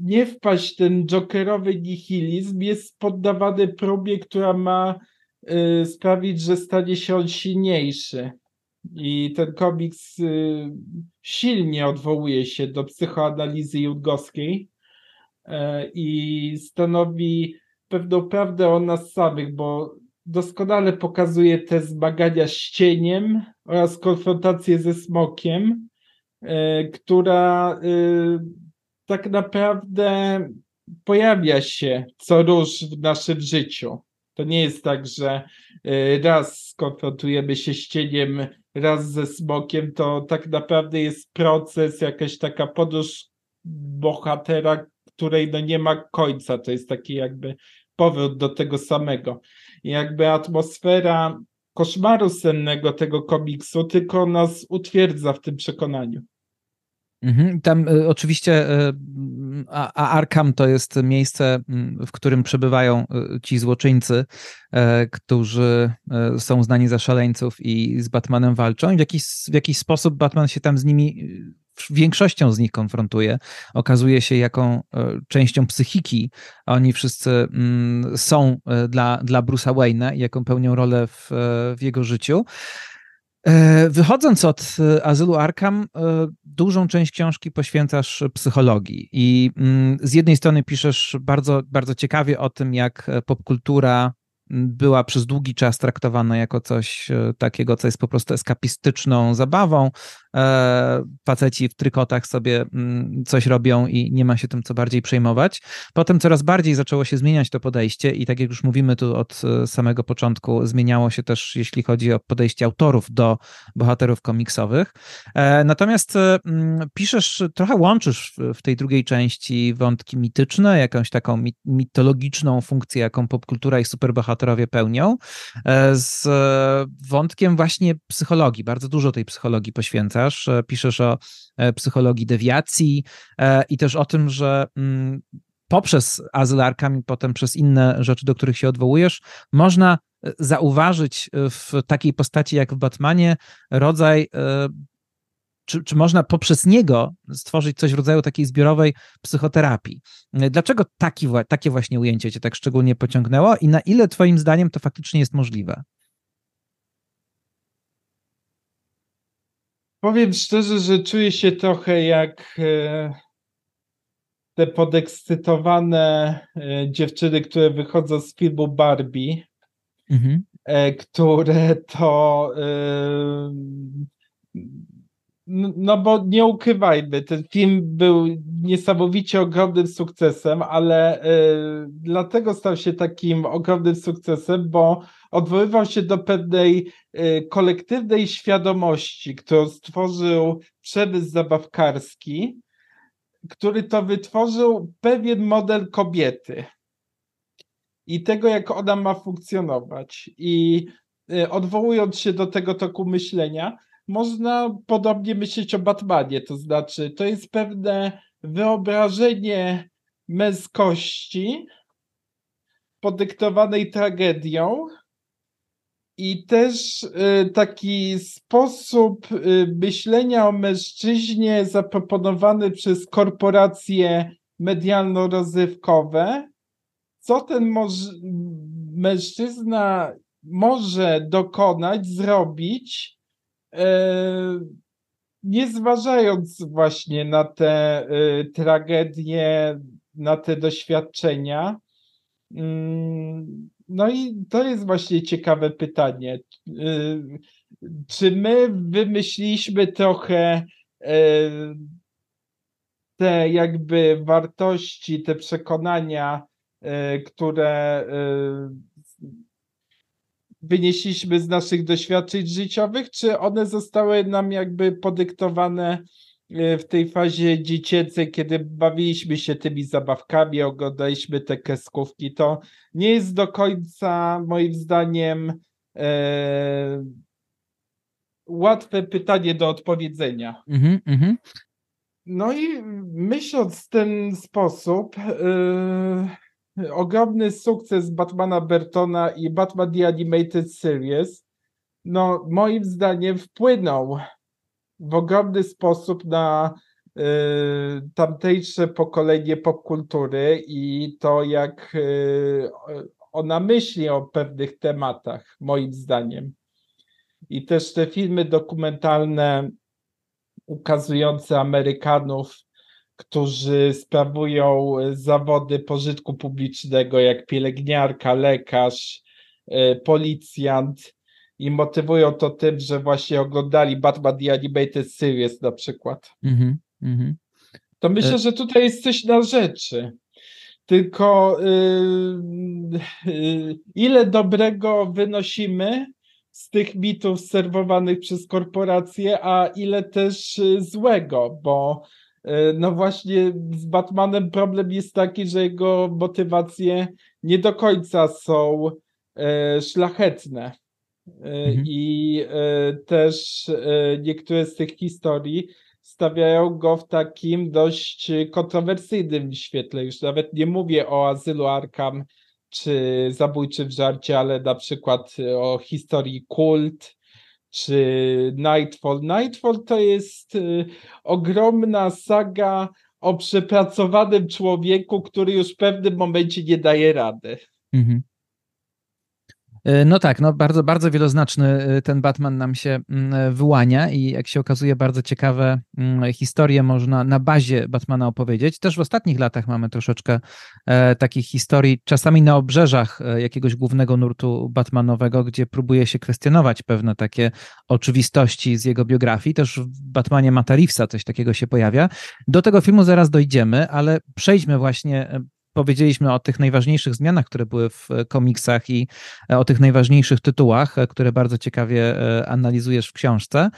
nie wpaść ten jokerowy nihilizm, jest poddawany próbie, która ma y, sprawić, że stanie się on silniejszy. I ten komiks y, silnie odwołuje się do psychoanalizy judgowskiej y, i stanowi pewną prawdę o nas samych, bo doskonale pokazuje te zmagania z cieniem oraz konfrontację ze smokiem, y, która y, tak naprawdę pojawia się co róż w naszym życiu. To nie jest tak, że y, raz skonfrontujemy się z cieniem, raz ze smokiem, to tak naprawdę jest proces, jakaś taka podróż bohatera, której no nie ma końca. To jest taki jakby powrót do tego samego. Jakby atmosfera koszmaru sennego tego komiksu tylko nas utwierdza w tym przekonaniu. Mhm, tam y, oczywiście y, a, Arkham to jest miejsce, w którym przebywają y, ci złoczyńcy, którzy są znani za szaleńców i z Batmanem walczą. W jakiś, w jakiś sposób Batman się tam z nimi, większością z nich konfrontuje. Okazuje się, jaką częścią psychiki oni wszyscy są dla, dla Bruce'a Wayne'a jaką pełnią rolę w, w jego życiu. E, wychodząc od e, azylu Arkham, e, dużą część książki poświęcasz psychologii. I mm, z jednej strony piszesz bardzo, bardzo ciekawie o tym, jak popkultura była przez długi czas traktowana jako coś takiego, co jest po prostu eskapistyczną zabawą, E, faceci w trykotach sobie mm, coś robią i nie ma się tym co bardziej przejmować. Potem coraz bardziej zaczęło się zmieniać to podejście i tak jak już mówimy tu od e, samego początku, zmieniało się też, jeśli chodzi o podejście autorów do bohaterów komiksowych. E, natomiast mm, piszesz, trochę łączysz w tej drugiej części wątki mityczne, jakąś taką mitologiczną funkcję, jaką popkultura i superbohaterowie pełnią, z wątkiem właśnie psychologii. Bardzo dużo tej psychologii poświęca piszesz, e, piszesz o e, psychologii dewiacji e, i też o tym, że mm, poprzez azyl i potem przez inne rzeczy, do których się odwołujesz, można zauważyć w takiej postaci jak w Batmanie rodzaj czy, czy można poprzez niego stworzyć coś w rodzaju takiej zbiorowej psychoterapii? Dlaczego taki, takie właśnie ujęcie cię tak szczególnie pociągnęło i na ile twoim zdaniem to faktycznie jest możliwe? Powiem szczerze, że czuję się trochę jak e, te podekscytowane e, dziewczyny, które wychodzą z filmu Barbie, mhm. E, które to no bo nie ukrywajmy, ten film był niesamowicie ogromnym sukcesem, ale y, dlatego stał się takim ogromnym sukcesem, bo odwoływał się do pewnej y, kolektywnej świadomości, którą stworzył przemysł zabawkarski, który to wytworzył pewien model kobiety i tego, jak ona ma funkcjonować. I y, odwołując się do tego toku myślenia, można podobnie myśleć o Batmanie, to znaczy to jest pewne wyobrażenie męskości podyktowanej tragedią i też y, taki sposób y, myślenia o mężczyźnie zaproponowany przez korporacje medialno-rozrywkowe, co ten mężczyzna może dokonać, zrobić, nie zważając właśnie na te e, tragedie, na te doświadczenia. Mm, no i to jest właśnie ciekawe pytanie. E, czy my wymyśliliśmy trochę te jakby wartości, te przekonania, które wynieśliśmy z naszych doświadczeń życiowych, czy one zostały nam jakby podyktowane e, w tej fazie dziecięcej, kiedy bawiliśmy się tymi zabawkami, oglądaliśmy te kreskówki, to nie jest do końca moim zdaniem e, łatwe pytanie do odpowiedzenia. Mm -hmm. No i myśląc w ten sposób, e, ogromny sukces Batmana Bertona i Batman The Animated Series, no moim zdaniem wpłynął w ogromny sposób na y, tamtejsze pokolenie popkultury i to jak y, ona myśli o pewnych tematach, moim zdaniem. I też te filmy dokumentalne ukazujące Amerykanów którzy sprawują zawody pożytku publicznego, jak pielęgniarka, lekarz, e, policjant i motywują to tym, że właśnie oglądali Batman The Animated Series na przykład. Mm -hmm. To myślę, e- że tutaj jest coś na rzeczy. Tylko yy, yy, ile dobrego wynosimy z tych mitów serwowanych przez korporacje, a ile też złego, bo no właśnie z Batmanem problem jest taki, że jego motywacje nie do końca są e, szlachetne. E, mhm. I też niektóre z tych historii stawiają go w takim dość kontrowersyjnym świetle. Już nawet nie mówię o azylu Arkham czy zabójczym żarcie, ale na przykład o historii kult czy Nightfall. Nightfall to jest y, ogromna saga o przepracowanym człowieku, który już w pewnym momencie nie daje rady. Mhm. E, no tak, no bardzo, bardzo wieloznaczny e, ten Batman nam się mm, wyłania i jak się okazuje, bardzo ciekawe mm, historie można na bazie Batmana opowiedzieć. Też w ostatnich latach mamy troszeczkę e, takich historii, czasami na obrzeżach jakiegoś głównego nurtu Batmanowego, gdzie próbuje się kwestionować pewne takie oczywistości z jego biografii. Też w Batmanie Mata Reevesa coś takiego się pojawia. Do tego filmu zaraz dojdziemy, ale przejdźmy właśnie powiedzieliśmy o tych najważniejszych zmianach, które były w e, komiksach i e, o tych najważniejszych tytułach, e, które bardzo ciekawie analizujesz w książce.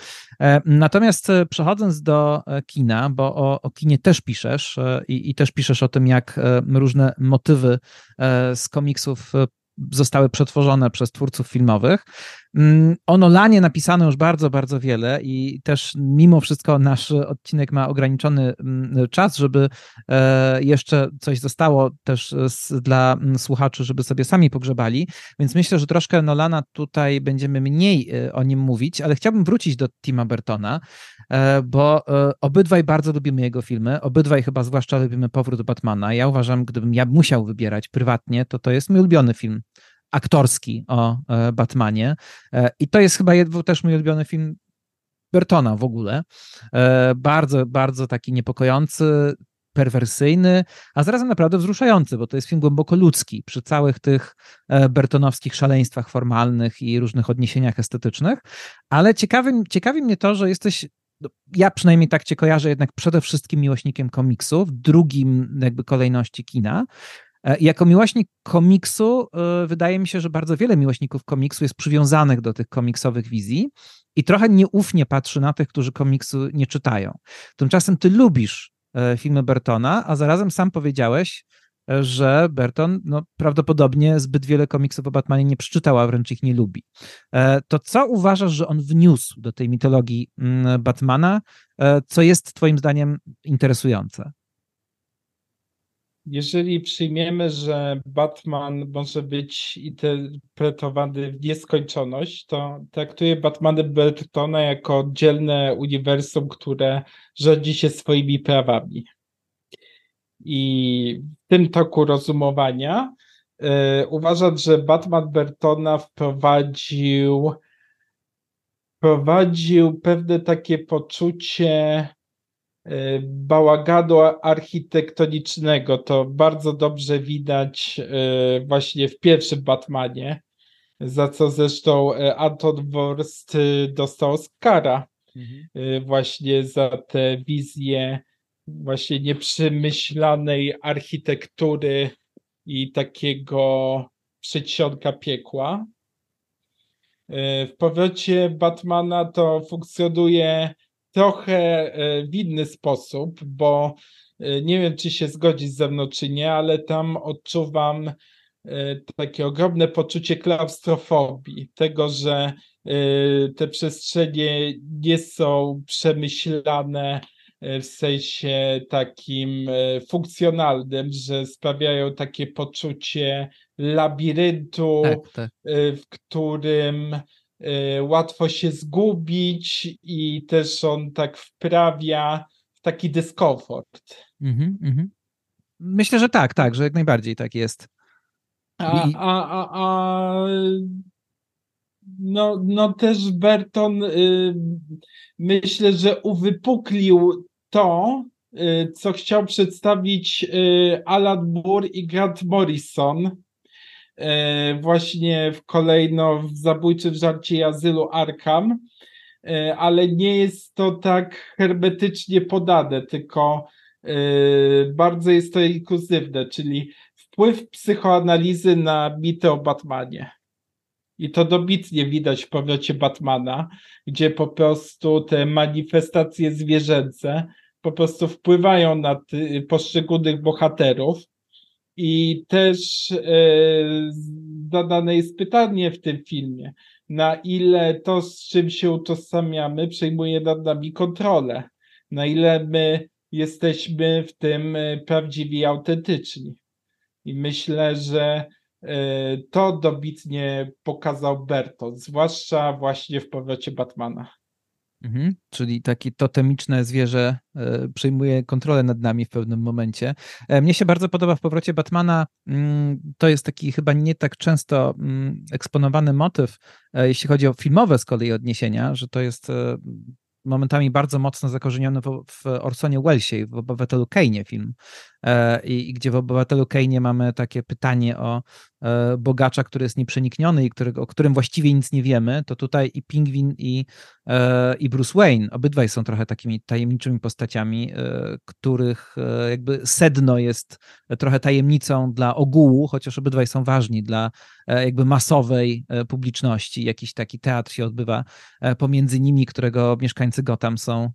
Natomiast przechodząc do kina, bo o, o kinie też piszesz i, i też piszesz o tym, jak różne motywy z komiksów zostały przetworzone przez twórców filmowych. Mm, o Nolanie napisano już bardzo, bardzo wiele i też mimo wszystko nasz odcinek ma ograniczony mm, czas, żeby e, jeszcze coś zostało też dla mm, słuchaczy, żeby sobie sami pogrzebali, więc myślę, że troszkę Nolana tutaj będziemy mniej e, o nim mówić, ale chciałbym wrócić do Tima Burtona, e, bo obydwaj bardzo lubimy jego filmy, obydwaj chyba zwłaszcza lubimy Powrót Batmana. Ja uważam, gdybym ja musiał wybierać prywatnie, to to jest mój ulubiony film aktorski o e, Batmanie. E, I to jest chyba też mój ulubiony film Bertona w ogóle. E, bardzo, bardzo taki niepokojący, perwersyjny, a zarazem naprawdę wzruszający, bo to jest film głęboko ludzki przy całych tych bertonowskich szaleństwach formalnych i różnych odniesieniach estetycznych. Ale ciekawi, ciekawi mnie to, że jesteś ja przynajmniej tak cię kojarzę jednak przede wszystkim miłośnikiem komiksu, w drugim jakby kolejności kina. E, jako miłośnik komiksu, e, wydaje mi się, że bardzo wiele miłośników komiksu jest przywiązanych do tych komiksowych wizji i trochę nieufnie patrzy na tych, którzy komiksu nie czytają. Tymczasem ty lubisz e, filmy Bertona, a zarazem sam powiedziałeś, że Berton no, prawdopodobnie zbyt wiele komiksów o Batmanie nie przeczytał, a wręcz ich nie lubi. To co uważasz, że on wniósł do tej mitologii mm, Batmana, co jest twoim zdaniem interesujące? jeżeli przyjmiemy, że Batman może być interpretowany w nieskończoność, to traktuję Batmany Burtona jako oddzielne uniwersum, które rządzi się swoimi prawami. I w tym toku rozumowania yy, uważam, że Batman Burtona wprowadził wprowadził pewne takie poczucie E, bałaganu architektonicznego. To bardzo dobrze widać e, właśnie w pierwszym Batmanie, za co zresztą Anton Worst dostał Oscara mhm. właśnie za tę wizję właśnie nieprzemyślanej architektury i takiego przedsionka piekła. W powrocie Batmana to funkcjonuje trochę e, w inny sposób, bo e, nie wiem, czy się zgodzić ze mną, czy nie, ale tam odczuwam e, takie ogromne poczucie klaustrofobii, tego, że te przestrzenie nie są przemyślane w sensie takim funkcjonalnym, że sprawiają takie poczucie labiryntu, tak, tak. w którym łatwo się zgubić i też on tak wprawia w taki dyskomfort. Mm -hmm, Myślę, że tak, tak, że jak najbardziej tak jest. A, a, a, a no, no też Berton y, myślę, że uwypuklił to, y, co chciał przedstawić y, Alan Moore i Grant Morrison E, właśnie w kolejno w zabójczym żarcie azylu Arkham, ale nie jest to tak hermetycznie podane, tylko bardzo jest to inkluzywne, czyli wpływ psychoanalizy na mity o Batmanie. I to dobitnie widać w powrocie Batmana, gdzie po prostu te manifestacje zwierzęce po prostu wpływają na poszczególnych bohaterów i też e, zadane jest pytanie w tym filmie, na ile to, z czym się utożsamiamy, przejmuje nad nami kontrolę. na ile my jesteśmy w tym e, prawdziwi i autentyczni. I myślę, że to dobitnie pokazał Bertolt, zwłaszcza właśnie w powrocie Batmana. Mhm, czyli takie totemiczne zwierzę e, przejmuje kontrolę nad nami w pewnym momencie. E, mnie się bardzo podoba w powrocie Batmana. Mm, to jest taki chyba nie tak często mm, eksponowany motyw, e, jeśli chodzi o filmowe z kolei odniesienia, że to jest momentami bardzo mocno zakorzeniony w, Orsonie Wellesie, w Obywatelu Kane'ie film, e, i, i, gdzie w Obywatelu Kane'ie mamy takie pytanie o e, bogacza, który jest nieprzenikniony i którego, o którym właściwie nic nie wiemy, to tutaj i Pingwin i, e, i Bruce Wayne, obydwaj są trochę takimi tajemniczymi postaciami, e, których e, jakby sedno jest trochę tajemnicą dla ogółu, chociaż obydwaj są ważni dla e, jakby masowej publiczności. Jakiś taki teatr się odbywa pomiędzy nimi, którego mieszkańcy Gotham są,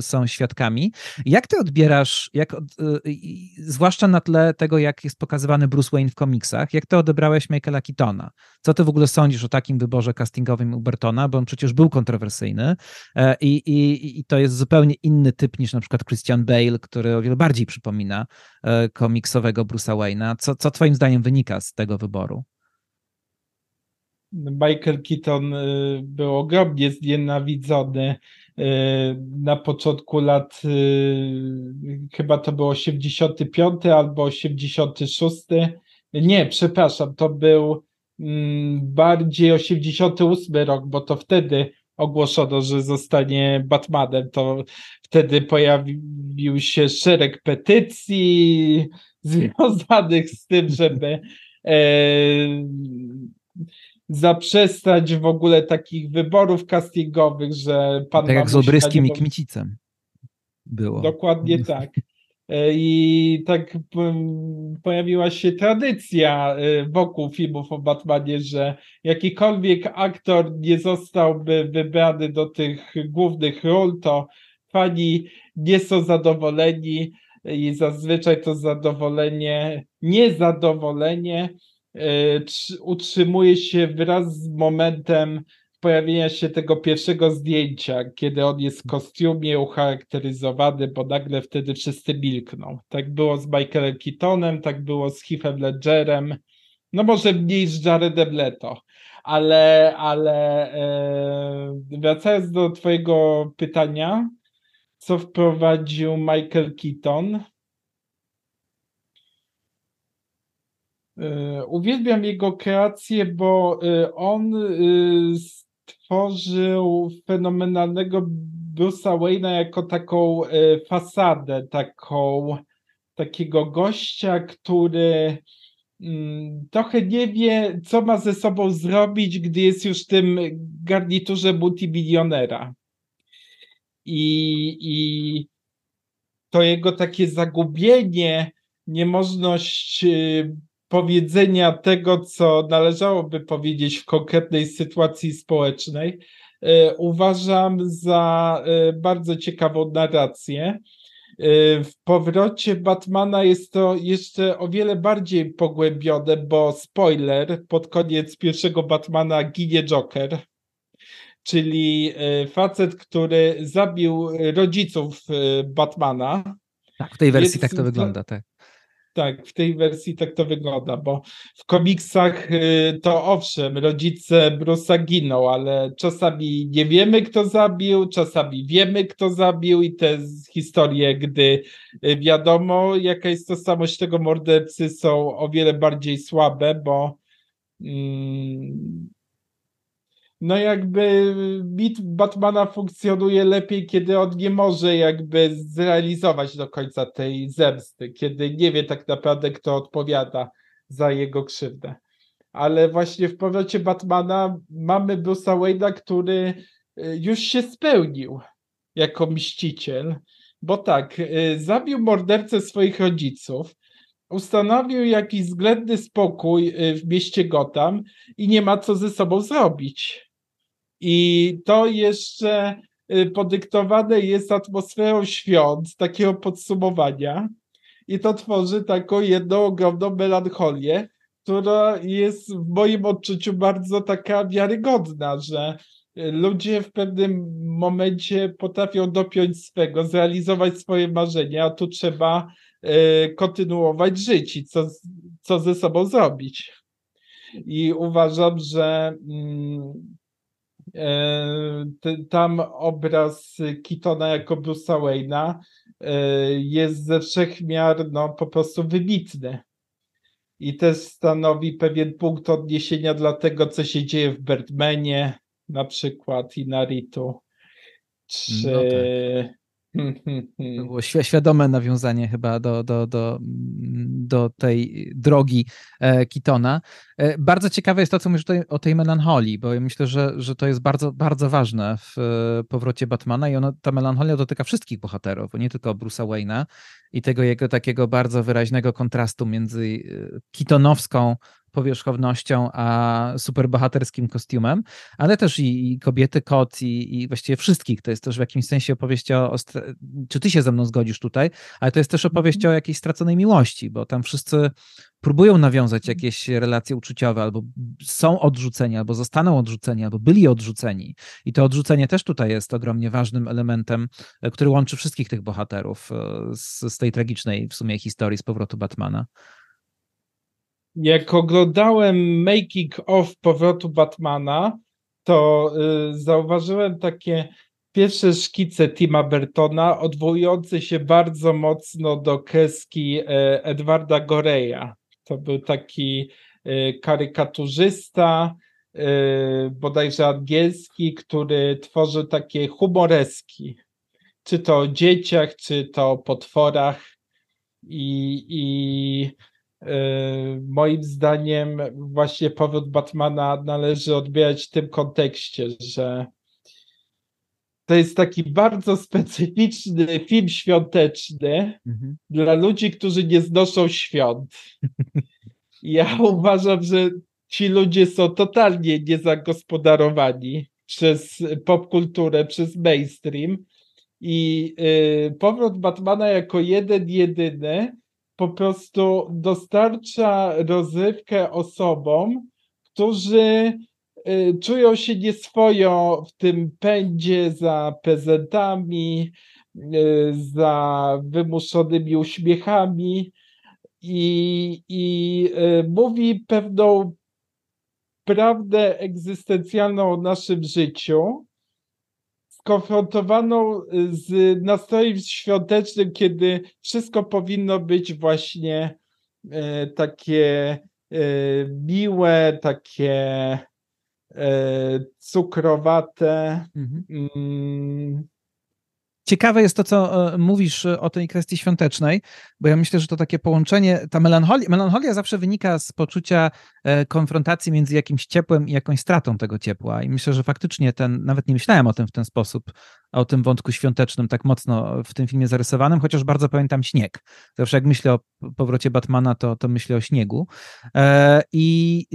są świadkami. Jak ty odbierasz, jak, zwłaszcza na tle tego, jak jest pokazywany Bruce Wayne w komiksach, jak ty odebrałeś Michaela Keatona? Co ty w ogóle sądzisz o takim wyborze castingowym Ubertona, bo on przecież był kontrowersyjny e, i, i, i to jest zupełnie inny typ niż na przykład Christian Bale, który o wiele bardziej przypomina e, komiksowego Bruce'a Wayne'a. Co, co twoim zdaniem wynika z tego wyboru? Michael Keaton y, był ogromnie znienawidzony na początku lat, y, chyba to był 85 albo 86. Nie, przepraszam, to był mm, bardziej 88 rok, bo to wtedy ogłoszono, że zostanie Batmanem. To wtedy pojawił się szereg petycji związanych z tym, żeby e, zaprzestać w ogóle takich wyborów castingowych, że pan Tak jak z Obryskim i Kmicicem było. Dokładnie tak. E, I tak pojawiła się tradycja e, wokół filmów o Batmanie, że jakikolwiek aktor nie zostałby wybrany do tych głównych ról, to fani nie są zadowoleni i zazwyczaj to zadowolenie, niezadowolenie utrzymuje się wraz z momentem pojawienia się tego pierwszego zdjęcia, kiedy on jest w kostiumie ucharakteryzowany, bo nagle wtedy wszyscy milkną. Tak było z Michaelem Keatonem, tak było z Heathem Ledgerem, no może mniej z Jaredem Leto, ale, ale e, wracając do twojego pytania, co wprowadził Michael Keaton, uwielbiam jego kreację, bo e, on e, stworzył fenomenalnego Bruce'a Wayne'a jako taką fasadę, taką, takiego gościa, który mm, trochę nie wie, co ma ze sobą zrobić, gdy jest już w tym garniturze multimilionera. I, i to jego takie zagubienie, niemożność powiedzenia tego, co należałoby powiedzieć w konkretnej sytuacji społecznej, e, uważam za e, bardzo ciekawą narrację. E, w powrocie Batmana jest to jeszcze o wiele bardziej pogłębione, bo spoiler, pod koniec pierwszego Batmana ginie Joker, czyli facet, który zabił rodziców Batmana. Tak, w tej wersji Więc, tak to wygląda, tak. Tak, w tej wersji tak to wygląda, bo w komiksach y, to owszem, rodzice Bruce'a giną, ale czasami nie wiemy, kto zabił, czasami wiemy, kto zabił i te historie, gdy y, wiadomo, jaka jest tożsamość tego mordercy, są o wiele bardziej słabe, bo mm, no jakby mit Batmana funkcjonuje lepiej, kiedy on nie może jakby zrealizować do końca tej zemsty, kiedy nie wie tak naprawdę, kto odpowiada za jego krzywdę. Ale właśnie w powrocie Batmana mamy Bruce'a Wayne'a, który y, już się spełnił jako mściciel, bo tak, y, zabił mordercę swoich rodziców, ustanowił jakiś względny spokój y, w mieście Gotham i nie ma co ze sobą zrobić. I to jeszcze y, podyktowane jest atmosferą świąt, takiego podsumowania. I to tworzy taką jedną ogromną melancholię, która jest w moim odczuciu bardzo taka wiarygodna, że ludzie w pewnym momencie potrafią dopiąć swego, zrealizować swoje marzenia, a tu trzeba kontynuować żyć i co, co ze sobą zrobić. I uważam, że mm, tam obraz Kitona jako Bruce'a Wayne'a jest ze wszechmiar no, po prostu wybitny i też stanowi pewien punkt odniesienia dla tego, co się dzieje w Birdmanie na przykład i Naruto. Czy... No tak. Było świadome nawiązanie chyba do, do, do, do tej drogi e, Kitona. E, bardzo ciekawe jest to, co mówisz tutaj o tej melancholii, bo ja myślę, że, że to jest bardzo, bardzo ważne w e, powrocie Batmana i ona, ta melancholia dotyka wszystkich bohaterów, bo nie tylko Bruce'a Wayne'a i tego jego takiego bardzo wyraźnego kontrastu między kitonowską powierzchownością, a superbohaterskim kostiumem, ale też i, i kobiety, kot i, i, właściwie wszystkich. To jest też w jakimś sensie opowieść o, o, czy ty się ze mną zgodzisz tutaj, ale to jest też opowieść mhm. o jakiejś straconej miłości, bo tam wszyscy próbują nawiązać mhm. jakieś relacje uczuciowe, albo są odrzuceni, albo zostaną odrzuceni, albo byli odrzuceni. I to odrzucenie też tutaj jest ogromnie ważnym elementem, e, który łączy wszystkich tych bohaterów e, z, z tej tragicznej w sumie historii z powrotu Batmana jak oglądałem making of powrotu Batmana, to y, zauważyłem takie pierwsze szkice Tima Bertona, odwołujące się bardzo mocno do kreski y, Edwarda Goreya. To był taki y, karykaturzysta, y, bodajże angielski, który tworzył takie humoreski. Czy to o dzieciach, czy to o potworach. I, i moim zdaniem właśnie powrót Batmana należy odbierać w tym kontekście, że to jest taki bardzo specyficzny film świąteczny mhm. dla ludzi, którzy nie znoszą świąt. Ja uważam, że ci ludzie są totalnie niezagospodarowani przez popkulturę, przez mainstream i yy, powrót Batmana jako jeden, jedyny po prostu dostarcza rozrywkę osobom, którzy y, czują się nieswojo w tym pędzie za prezentami, y, za wymuszonymi uśmiechami i, i y, mówi pewną prawdę egzystencjalną o naszym życiu, skonfrontowaną y, z nastrojem świątecznym, kiedy wszystko powinno być właśnie e, takie e, miłe, takie e, cukrowate. Mhm. Ciekawe jest to, co e, mówisz e, o tej kwestii świątecznej, bo ja myślę, że to takie połączenie, ta melancholia, melancholia zawsze wynika z poczucia e, konfrontacji między jakimś ciepłem i jakąś stratą tego ciepła. I myślę, że faktycznie ten, nawet nie myślałem o tym w ten sposób, o tym wątku świątecznym tak mocno w tym filmie zarysowanym, chociaż bardzo pamiętam śnieg. Zawsze jak myślę o powrocie Batmana, to, to myślę o śniegu. I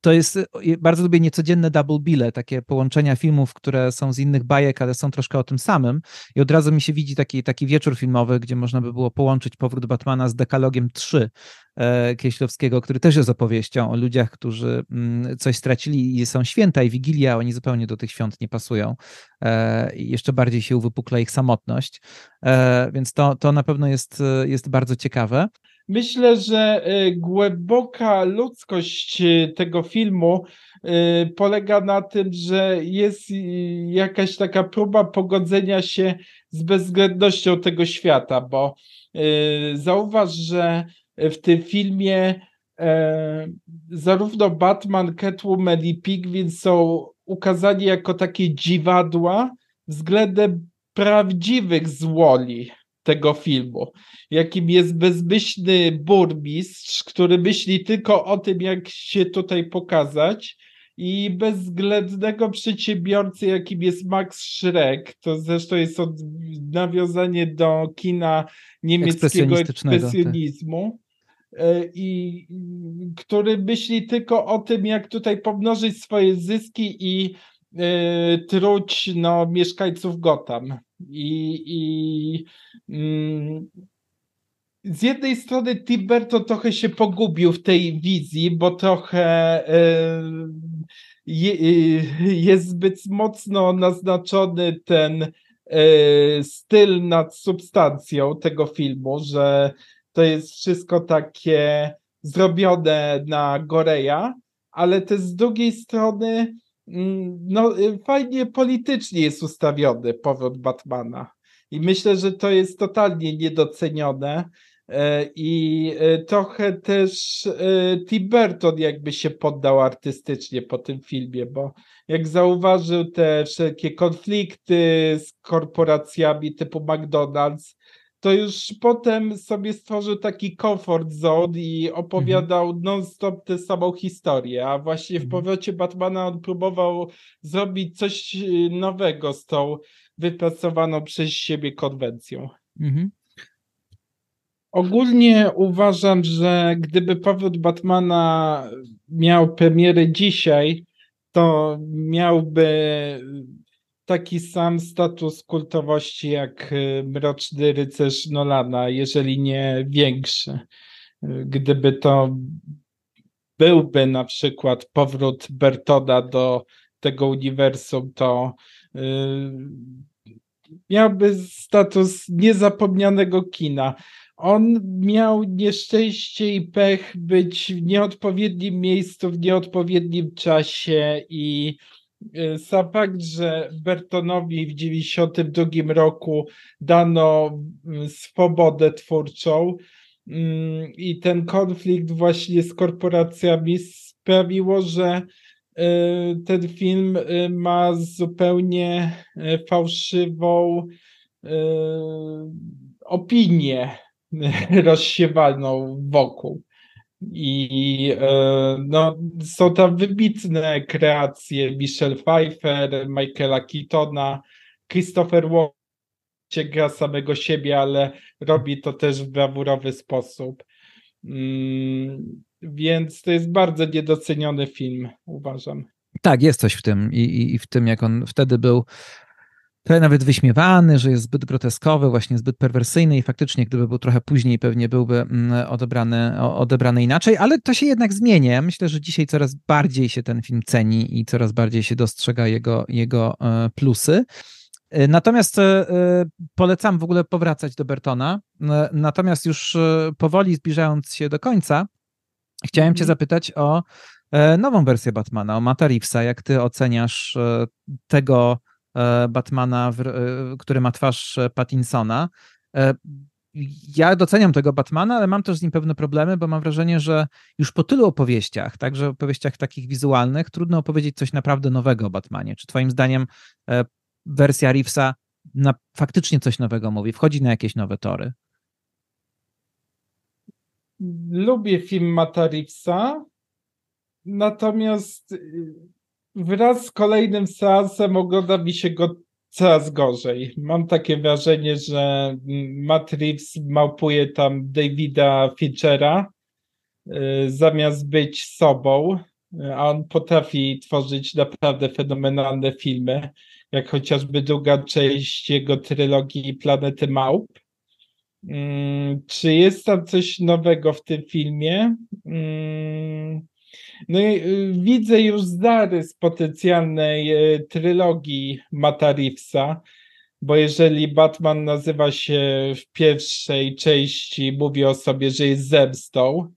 to jest, bardzo lubię niecodzienne double bille, takie połączenia filmów, które są z innych bajek, ale są troszkę o tym samym. I od razu mi się widzi taki, taki wieczór filmowy, gdzie można by było połączyć powrót Batmana z Dekalogiem 3 e, Kieślowskiego, który też jest opowieścią o ludziach, którzy mm, coś stracili i są święta i Wigilia, oni zupełnie do tych świąt nie pasują. E, i jeszcze bardziej się uwypukla ich samotność, e, więc to, to na pewno jest, jest bardzo ciekawe. Myślę, że y, głęboka ludzkość y, tego filmu y, polega na tym, że jest jakaś taka próba pogodzenia się z bezwzględnością tego świata, bo zauważ, że w tym filmie e, zarówno Batman, Catwoman i Pigwin są ukazani jako takie dziwadła względem prawdziwych złoli tego filmu, jakim jest bezmyślny burmistrz, który myśli tylko o tym, jak się tutaj pokazać i bezwzględnego przedsiębiorcy, jakim jest Max Schreck, to zresztą jest od, nawiązanie do kina niemieckiego ekspresjonizmu. E, I który myśli tylko o tym, jak tutaj pomnożyć swoje zyski i y, truć no, mieszkańców Gotham. I, i mm, z jednej strony to trochę się pogubił w tej wizji, bo trochę y, jest zbyt mocno naznaczony ten styl nad substancją tego filmu, że to jest wszystko takie zrobione na Goreja, ale też z drugiej strony no, fajnie politycznie jest ustawiony powrót Batmana. I myślę, że to jest totalnie niedocenione. E, I e, trochę też e, Tim Burton jakby się poddał artystycznie po tym filmie, bo jak zauważył te wszelkie konflikty z korporacjami typu McDonald's, to już potem sobie stworzył taki comfort zone i opowiadał mhm. non-stop tę samą historię, a właśnie w mhm. powrocie Batmana on próbował zrobić coś nowego z tą wypracowaną przez siebie konwencją. Mhm. Ogólnie uważam, że gdyby powrót Batmana miał premierę dzisiaj, to miałby taki sam status kultowości jak y, Mroczny Rycerz Nolana, jeżeli nie większy. Gdyby to byłby na przykład powrót Bertoda do tego uniwersum, to yy, miałby status niezapomnianego kina. On miał nieszczęście i pech być w nieodpowiednim miejscu, w nieodpowiednim czasie i sam fakt, że Bertonowi w 1992 roku dano mm, swobodę twórczą mm, i ten konflikt właśnie z korporacjami sprawiło, że e, ten film e, ma zupełnie fałszywą opinię rozsiewaną wokół. I e, no, są tam wybitne kreacje Michelle Pfeiffer, Michaela Keatona, Christopher Walken gra samego siebie, ale robi to też w brawurowy sposób. Mm, więc to jest bardzo niedoceniony film, uważam. Tak, jest coś w tym i, i, i w tym, jak on wtedy był trochę nawet wyśmiewany, że jest zbyt groteskowy, właśnie zbyt perwersyjny i faktycznie gdyby był trochę później pewnie byłby mm, odebrany, odebrany inaczej, ale to się jednak zmienia. Myślę, że dzisiaj coraz bardziej się ten film ceni i coraz bardziej się dostrzega jego, jego e, plusy. E, natomiast e, polecam w ogóle powracać do Bertona. Natomiast już powoli zbliżając się do końca, chciałem Cię mhm. zapytać o nową wersję Batmana, o Mata Reevesa. Jak Ty oceniasz tego Batmana, e, który ma twarz e, Pattinsona. Ja doceniam tego Batmana, ale mam też z nim pewne problemy, bo mam wrażenie, że już po tylu opowieściach, także opowieściach takich wizualnych, trudno opowiedzieć coś naprawdę nowego o Batmanie. Czy Twoim zdaniem wersja Reevesa na, faktycznie coś nowego mówi, wchodzi na jakieś nowe tory? Lubię film Mata Reevesa, natomiast wraz z kolejnym seansem ogląda mi się go coraz gorzej. Mam takie wrażenie, że Matt Reeves małpuje tam Davida Finchera y, zamiast być sobą, a on potrafi tworzyć naprawdę fenomenalne filmy, jak chociażby druga część jego trylogii Planety Małp. Mm, czy jest tam coś nowego w tym filmie? Mm, no i y, widzę już zarys potencjalnej y, trylogii Mata Reevesa, bo jeżeli Batman nazywa się w pierwszej części, mówi o sobie, że jest zemstą,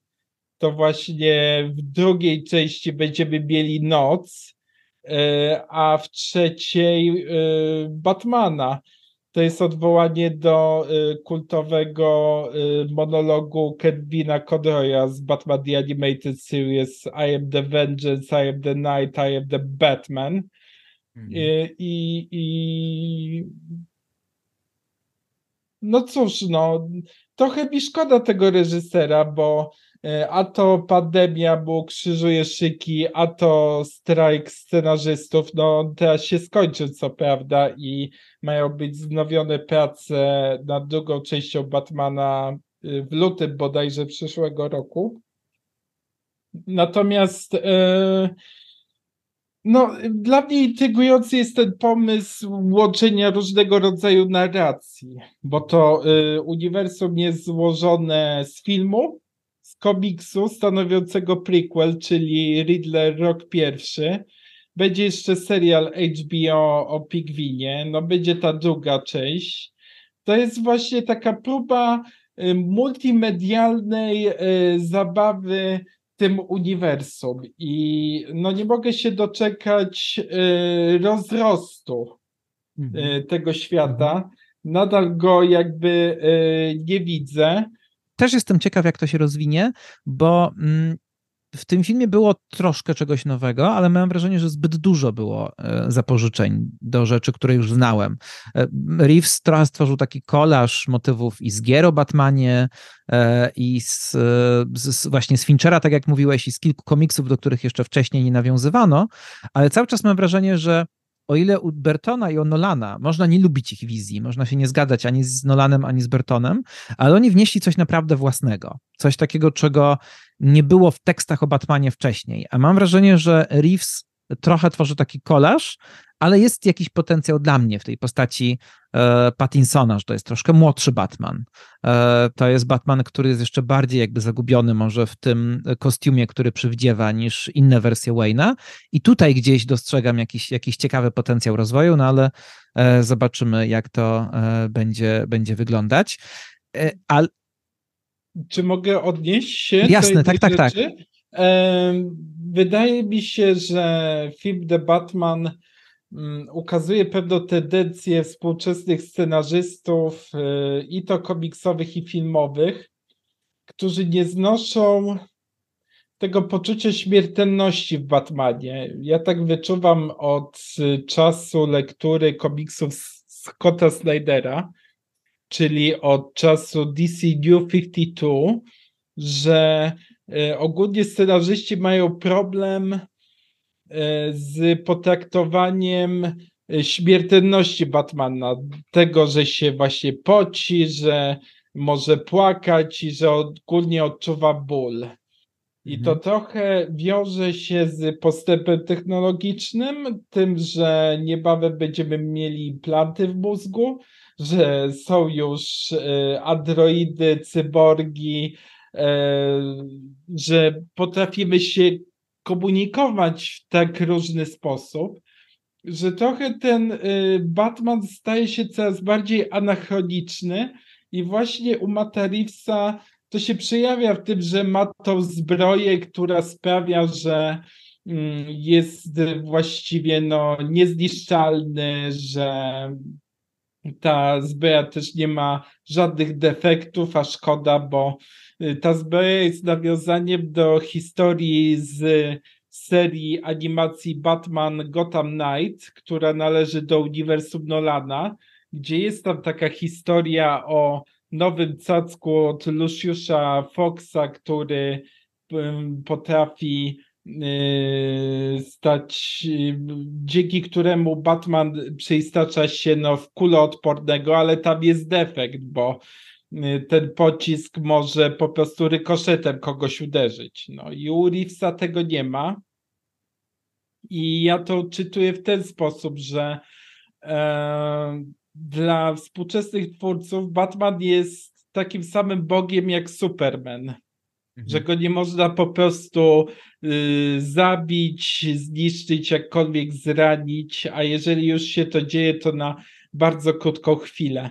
to właśnie w drugiej części będziemy mieli noc, y, a w trzeciej Batmana. To jest odwołanie do y, kultowego y, monologu Kevina Conroya z Batman The Animated Series I am the Vengeance, I am the Night, I am the Batman. Mhm. Y, I, i no cóż, no trochę mi szkoda tego reżysera, bo E, a to pandemia, bo krzyżuje szyki, a to strajk scenarzystów. No teraz się skończył, co prawda, i mają być wznowione prace nad drugą częścią Batmana y, w lutym bodajże przyszłego roku. Natomiast e, no, dla mnie intrygujący jest ten pomysł łączenia różnego rodzaju narracji, bo to y, uniwersum jest złożone z filmu, komiksu stanowiącego prequel, czyli Riddler Rok pierwszy, będzie jeszcze serial HBO o Pigwinie, no będzie ta druga część. To jest właśnie taka próba y, multimedialnej y, zabawy tym uniwersum i no nie mogę się doczekać y, rozrostu mhm. tego świata. Mhm. Nadal go jakby nie widzę. Też jestem ciekaw, jak to się rozwinie, bo mm, w tym filmie było troszkę czegoś nowego, ale mam wrażenie, że zbyt dużo było e, zapożyczeń do rzeczy, które już znałem. E, Reeves trochę stworzył taki kolaż motywów i z gier o Batmanie, e, i z, z, właśnie z Finchera, tak jak mówiłeś, i z kilku komiksów, do których jeszcze wcześniej nie nawiązywano, ale cały czas mam wrażenie, że o ile u Bertona i o Nolana można nie lubić ich wizji, można się nie zgadzać ani z Nolanem, ani z Bertonem, ale oni wnieśli coś naprawdę własnego. Coś takiego, czego nie było w tekstach o Batmanie wcześniej. A mam wrażenie, że Reeves trochę tworzy taki kolaż, ale jest jakiś potencjał dla mnie w tej postaci e, Pattinsona, że to jest troszkę młodszy Batman. E, to jest Batman, który jest jeszcze bardziej jakby zagubiony może w tym kostiumie, który przywdziewa niż inne wersje Wayne'a i tutaj gdzieś dostrzegam jakiś, jakiś ciekawy potencjał rozwoju, no ale e, zobaczymy jak to e, będzie, będzie wyglądać. E, ale... Czy mogę odnieść się Jasne, tak, tak, tak. Wydaje mi się, że film The Batman ukazuje pewną tendencję współczesnych scenarzystów, y, i to komiksowych, i filmowych, którzy nie znoszą tego poczucia śmiertelności w Batmanie. Ja tak wyczuwam od czasu lektury komiksów Scotta Snydera, czyli od czasu DC New 52, że E, ogólnie scenarzyści mają problem z potraktowaniem e, śmiertelności Batmana, tego, że się właśnie poci, że może płakać i że ogólnie odczuwa ból. I to mhm. trochę wiąże się z postępem technologicznym, tym, że niebawem będziemy mieli implanty w mózgu, że są już androidy, cyborgi, E, że potrafimy się komunikować w tak różny sposób, że trochę ten e, Batman staje się coraz bardziej anachroniczny i właśnie u Matarifsa to się przejawia w tym, że ma tą zbroję, która sprawia, że mm, jest właściwie no, niezniszczalny, że ta zbroja też nie ma żadnych defektów, a szkoda, bo y, ta zbroja jest nawiązaniem do historii z serii animacji Batman Gotham Knight, która należy do uniwersum Nolana, gdzie jest tam taka historia o nowym cacku od Luciusza Foxa, który potrafi Yy, stać, dzięki któremu Batman przeistacza się no, w kuloodpornego, ale tam jest defekt, bo ten pocisk może po prostu rykoszetem kogoś uderzyć. No i u Reevesa tego nie ma. I ja to czytuję w ten sposób, że e, dla współczesnych twórców Batman jest takim samym bogiem jak Superman że mhm. go nie można po prostu y, zabić, zniszczyć, jakkolwiek zranić, a jeżeli już się to dzieje, to na bardzo krótką chwilę.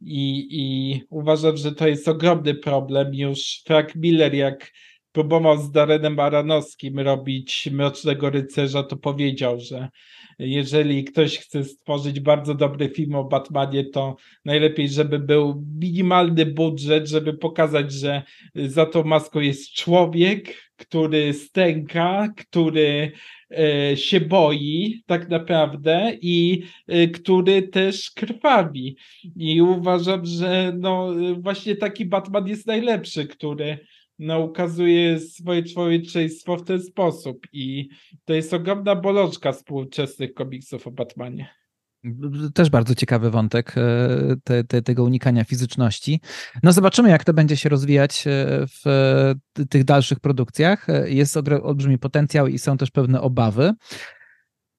I, I uważam, że to jest ogromny problem. Już Frank Miller, jak próbował z Darenem Aranowskim robić Mrocznego Rycerza, to powiedział, że jeżeli ktoś chce stworzyć bardzo dobry film o Batmanie, to najlepiej, żeby był minimalny budżet, żeby pokazać, że za tą maską jest człowiek, który stęka, który się boi tak naprawdę i e, który też krwawi. I uważam, że no właśnie taki Batman jest najlepszy, który no, ukazuje swoje człowieczeństwo w ten sposób i to jest ogromna bolączka współczesnych komiksów o Batmanie. Też bardzo ciekawy wątek e, te, te, tego unikania fizyczności. No zobaczymy, jak to będzie się rozwijać e, w tych dalszych produkcjach. E, jest olbrzymi potencjał i są też pewne obawy.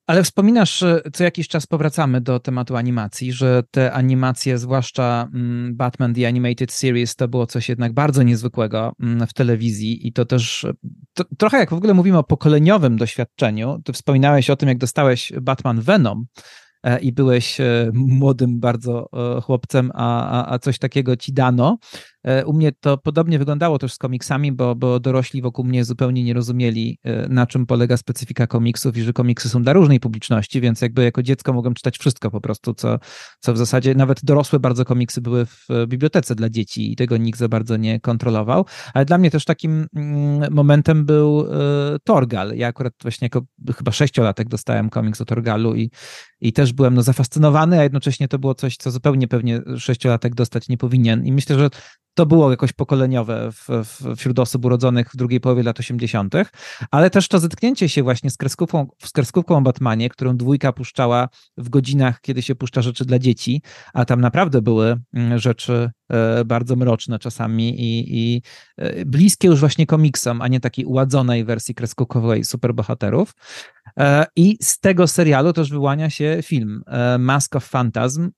Ale wspominasz, co jakiś czas powracamy do tematu animacji, że te animacje, zwłaszcza mm, Batman The Animated Series, to było coś jednak bardzo niezwykłego mm, w telewizji i to też to, trochę jak w ogóle mówimy o pokoleniowym doświadczeniu. Ty wspominałeś o tym, jak dostałeś Batman Venom i byłeś e, młodym bardzo e, chłopcem, a, a, a coś takiego ci dano. U mnie to podobnie wyglądało też z komiksami, bo, bo dorośli wokół mnie zupełnie nie rozumieli, na czym polega specyfika komiksów i że komiksy są dla różnej publiczności, więc jakby jako dziecko mogłem czytać wszystko po prostu, co, co w zasadzie nawet dorosłe bardzo komiksy były w bibliotece dla dzieci i tego nikt za bardzo nie kontrolował. Ale dla mnie też takim mm, momentem był Torgal. Ja akurat właśnie jako chyba sześciolatek dostałem komiks o Torgalu i, i też byłem no, zafascynowany, a jednocześnie to było coś, co zupełnie pewnie sześciolatek dostać nie powinien. I myślę, że to było jakoś pokoleniowe w, w, wśród osób urodzonych w drugiej połowie lat 80., ale też to zetknięcie się właśnie z kreskówką, z kreskówką o Batmanie, którą dwójka puszczała w godzinach, kiedy się puszcza rzeczy dla dzieci, a tam naprawdę były mm, rzeczy e, bardzo mroczne czasami i, i e, bliskie już właśnie komiksom, a nie takiej uładzonej wersji kreskówkowej superbohaterów. E, I z tego serialu też wyłania się film Mask of Phantasm,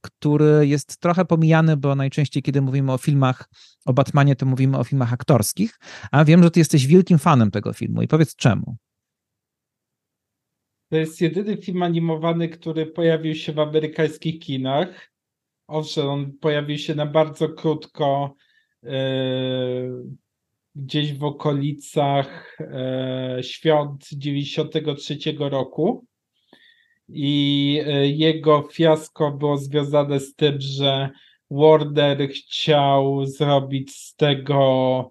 który jest trochę pomijany, bo najczęściej, kiedy mówimy o filmie, filmach o Batmanie, to mówimy o filmach aktorskich, a wiem, że ty jesteś wielkim fanem tego filmu i powiedz czemu. To jest jedyny film animowany, który pojawił się w amerykańskich kinach. Owszem, on pojawił się na bardzo krótko, e, gdzieś w okolicach e, świąt 93 roku. I e, jego fiasko było związane z tym, że Warner chciał zrobić z tego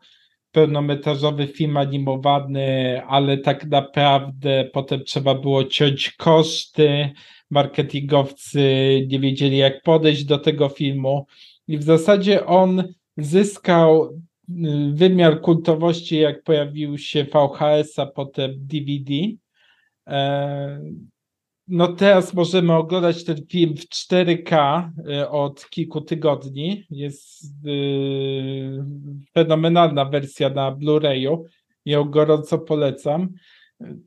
pełnometrażowy film animowany, ale tak naprawdę potem trzeba było ciąć koszty. Marketingowcy nie wiedzieli, jak podejść do tego filmu, i w zasadzie on zyskał y, wymiar kultowości, jak pojawił się VHS, a potem DVD. No teraz możemy oglądać ten film w 4K y, od kilku tygodni. Jest yy, fenomenalna wersja na Blu-rayu. Ją gorąco polecam.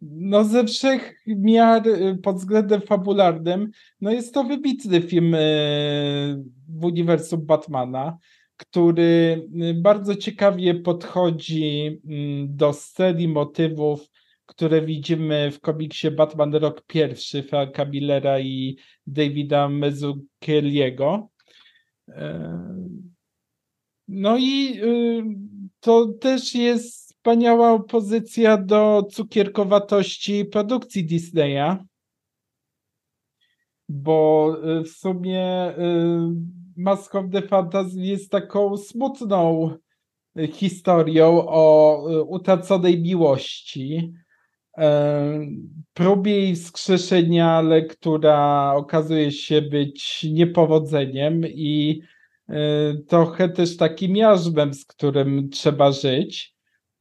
No ze wszech miar y, pod względem fabularnym, no jest to wybitny film yy, w uniwersum Batmana, który y, bardzo ciekawie podchodzi mm, do scen i motywów które widzimy w komiksie Batman Rok pierwszy Franka Millera i Davida Mezukeliego. E, no i y, to też jest wspaniała opozycja do cukierkowatości produkcji Disneya, bo y, w sumie y, Mask of the Fantasy jest taką smutną historią o utraconej miłości, próbie jej wskrzeszenia, ale która okazuje się być niepowodzeniem i e, trochę też takim jarzmem, z którym trzeba żyć.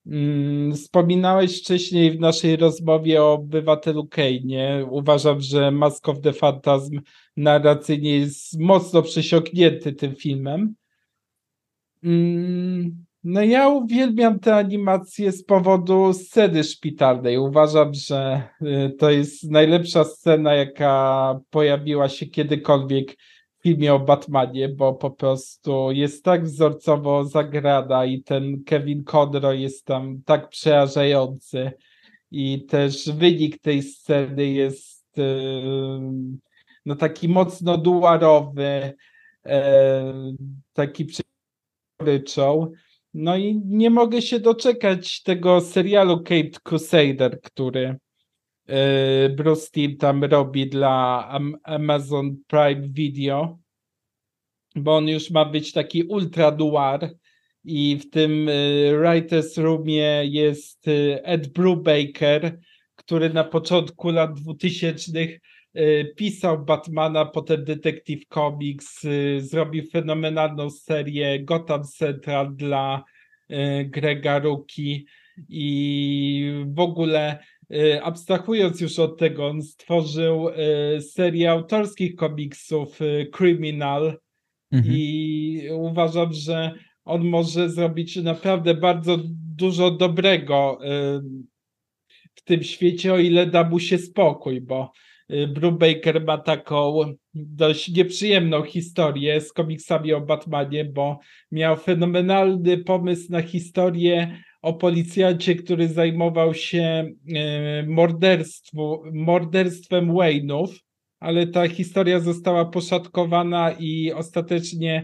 Mm, wspominałeś wcześniej w naszej rozmowie o obywatelu Kane'ie. Uważam, że Mask of the Phantasm narracyjnie jest mocno przesiąknięty tym filmem. No ja uwielbiam te animacje z powodu sceny szpitalnej. Uważam, że y, to jest najlepsza scena, jaka pojawiła się kiedykolwiek w filmie o Batmanie, bo po prostu jest tak wzorcowo zagrana i ten Kevin Conroy jest tam tak przerażający i też wynik tej sceny jest y, no taki mocno duarowy, e, taki ryczą. No i nie mogę się doczekać tego serialu Kate Crusader, który e, Bruce Timm tam robi dla Amazon Prime Video, bo on już ma być taki ultra noir i w tym e, writers roomie jest e, Ed Brubaker, który na początku lat 2000 pisał Batmana, potem Detective Comics, zrobił fenomenalną serię Gotham Central dla Grega Ruki i w ogóle abstrahując już od tego, on stworzył serię autorskich komiksów Criminal mhm. i uważam, że on może zrobić naprawdę bardzo dużo dobrego w tym świecie, o ile da mu się spokój, bo y, Brubaker ma taką dość nieprzyjemną historię z komiksami o Batmanie, bo miał fenomenalny pomysł na historię o policjancie, który zajmował się y, morderstwem Wayne'ów, ale ta historia została poszatkowana i ostatecznie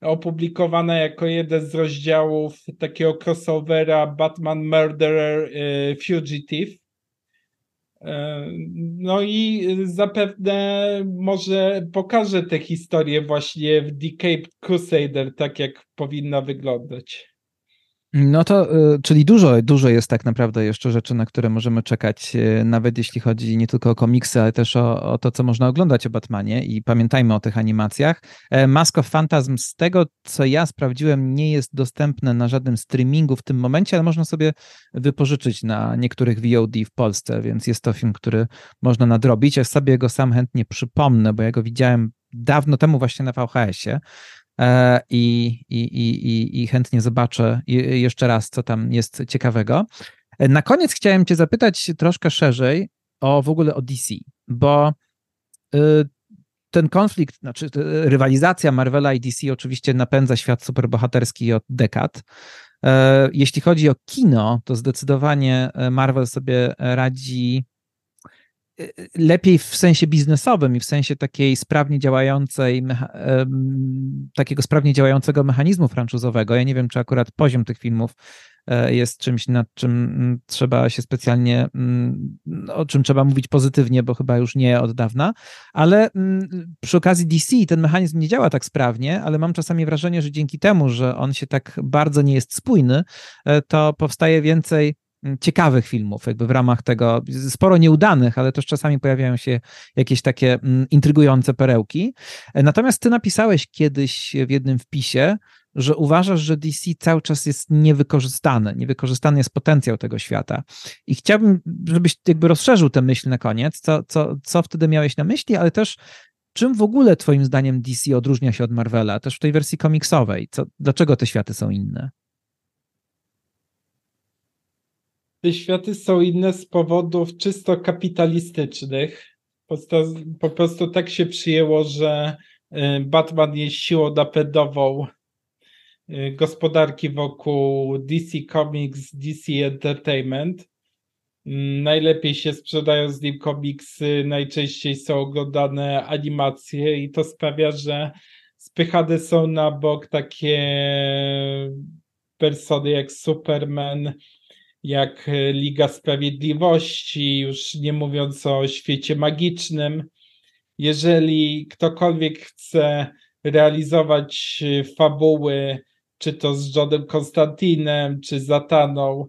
opublikowana jako jeden z rozdziałów takiego crossovera Batman Murderer y, Fugitive. Y, no i zapewne może pokaże tę historię właśnie w Decaped Crusader, tak jak powinna wyglądać. No to, y, czyli dużo, dużo jest tak naprawdę jeszcze rzeczy, na które możemy czekać, y, nawet jeśli chodzi nie tylko o komiksy, ale też o, o to, co można oglądać o Batmanie i pamiętajmy o tych animacjach. E, Mask of Phantasm, z tego co ja sprawdziłem, nie jest dostępne na żadnym streamingu w tym momencie, ale można sobie wypożyczyć na niektórych VOD w Polsce, więc jest to film, który można nadrobić. Ja sobie go sam chętnie przypomnę, bo ja go widziałem dawno temu właśnie na VHS-ie. E, i, i, i, i chętnie zobaczę jeszcze raz, co tam jest ciekawego. E, na koniec chciałem Cię zapytać troszkę szerzej o w ogóle o DC, bo y, ten konflikt, znaczy rywalizacja Marvela i DC oczywiście napędza świat superbohaterski od dekad. E, jeśli chodzi o kino, to zdecydowanie Marvel sobie radzi lepiej w sensie biznesowym i w sensie takiej sprawnie działającej, takiego sprawnie działającego mechanizmu franczyzowego. Ja nie wiem, czy akurat poziom tych filmów e, jest czymś, nad czym mm, trzeba się specjalnie, mm, o czym trzeba mówić pozytywnie, bo chyba już nie od dawna, ale mm, przy okazji DC ten mechanizm nie działa tak sprawnie, ale mam czasami wrażenie, że dzięki temu, że on się tak bardzo nie jest spójny, e, to powstaje więcej ciekawych filmów, jakby w ramach tego, sporo nieudanych, ale też czasami pojawiają się jakieś takie intrygujące perełki. E, natomiast ty napisałeś kiedyś w jednym wpisie, że uważasz, że DC cały czas jest niewykorzystane, niewykorzystany jest potencjał tego świata. I chciałbym, żebyś jakby rozszerzył tę myśl na koniec, co, co, co wtedy miałeś na myśli, ale też czym w ogóle twoim zdaniem DC odróżnia się od Marvela, też w tej wersji komiksowej? Co, dlaczego te światy są inne? Te światy są inne z powodów czysto kapitalistycznych. Po prostu, po prostu tak się przyjęło, że y, Batman jest siłą napędową y, gospodarki wokół DC Comics, DC Entertainment. Mm, najlepiej się sprzedają z nim komiksy, najczęściej są oglądane animacje i to sprawia, że spychane są na bok takie persony jak Superman, jak e, Liga Sprawiedliwości, już nie mówiąc o świecie magicznym. Jeżeli ktokolwiek chce realizować e, fabuły, czy to z Johnem Konstantinem, czy Zataną,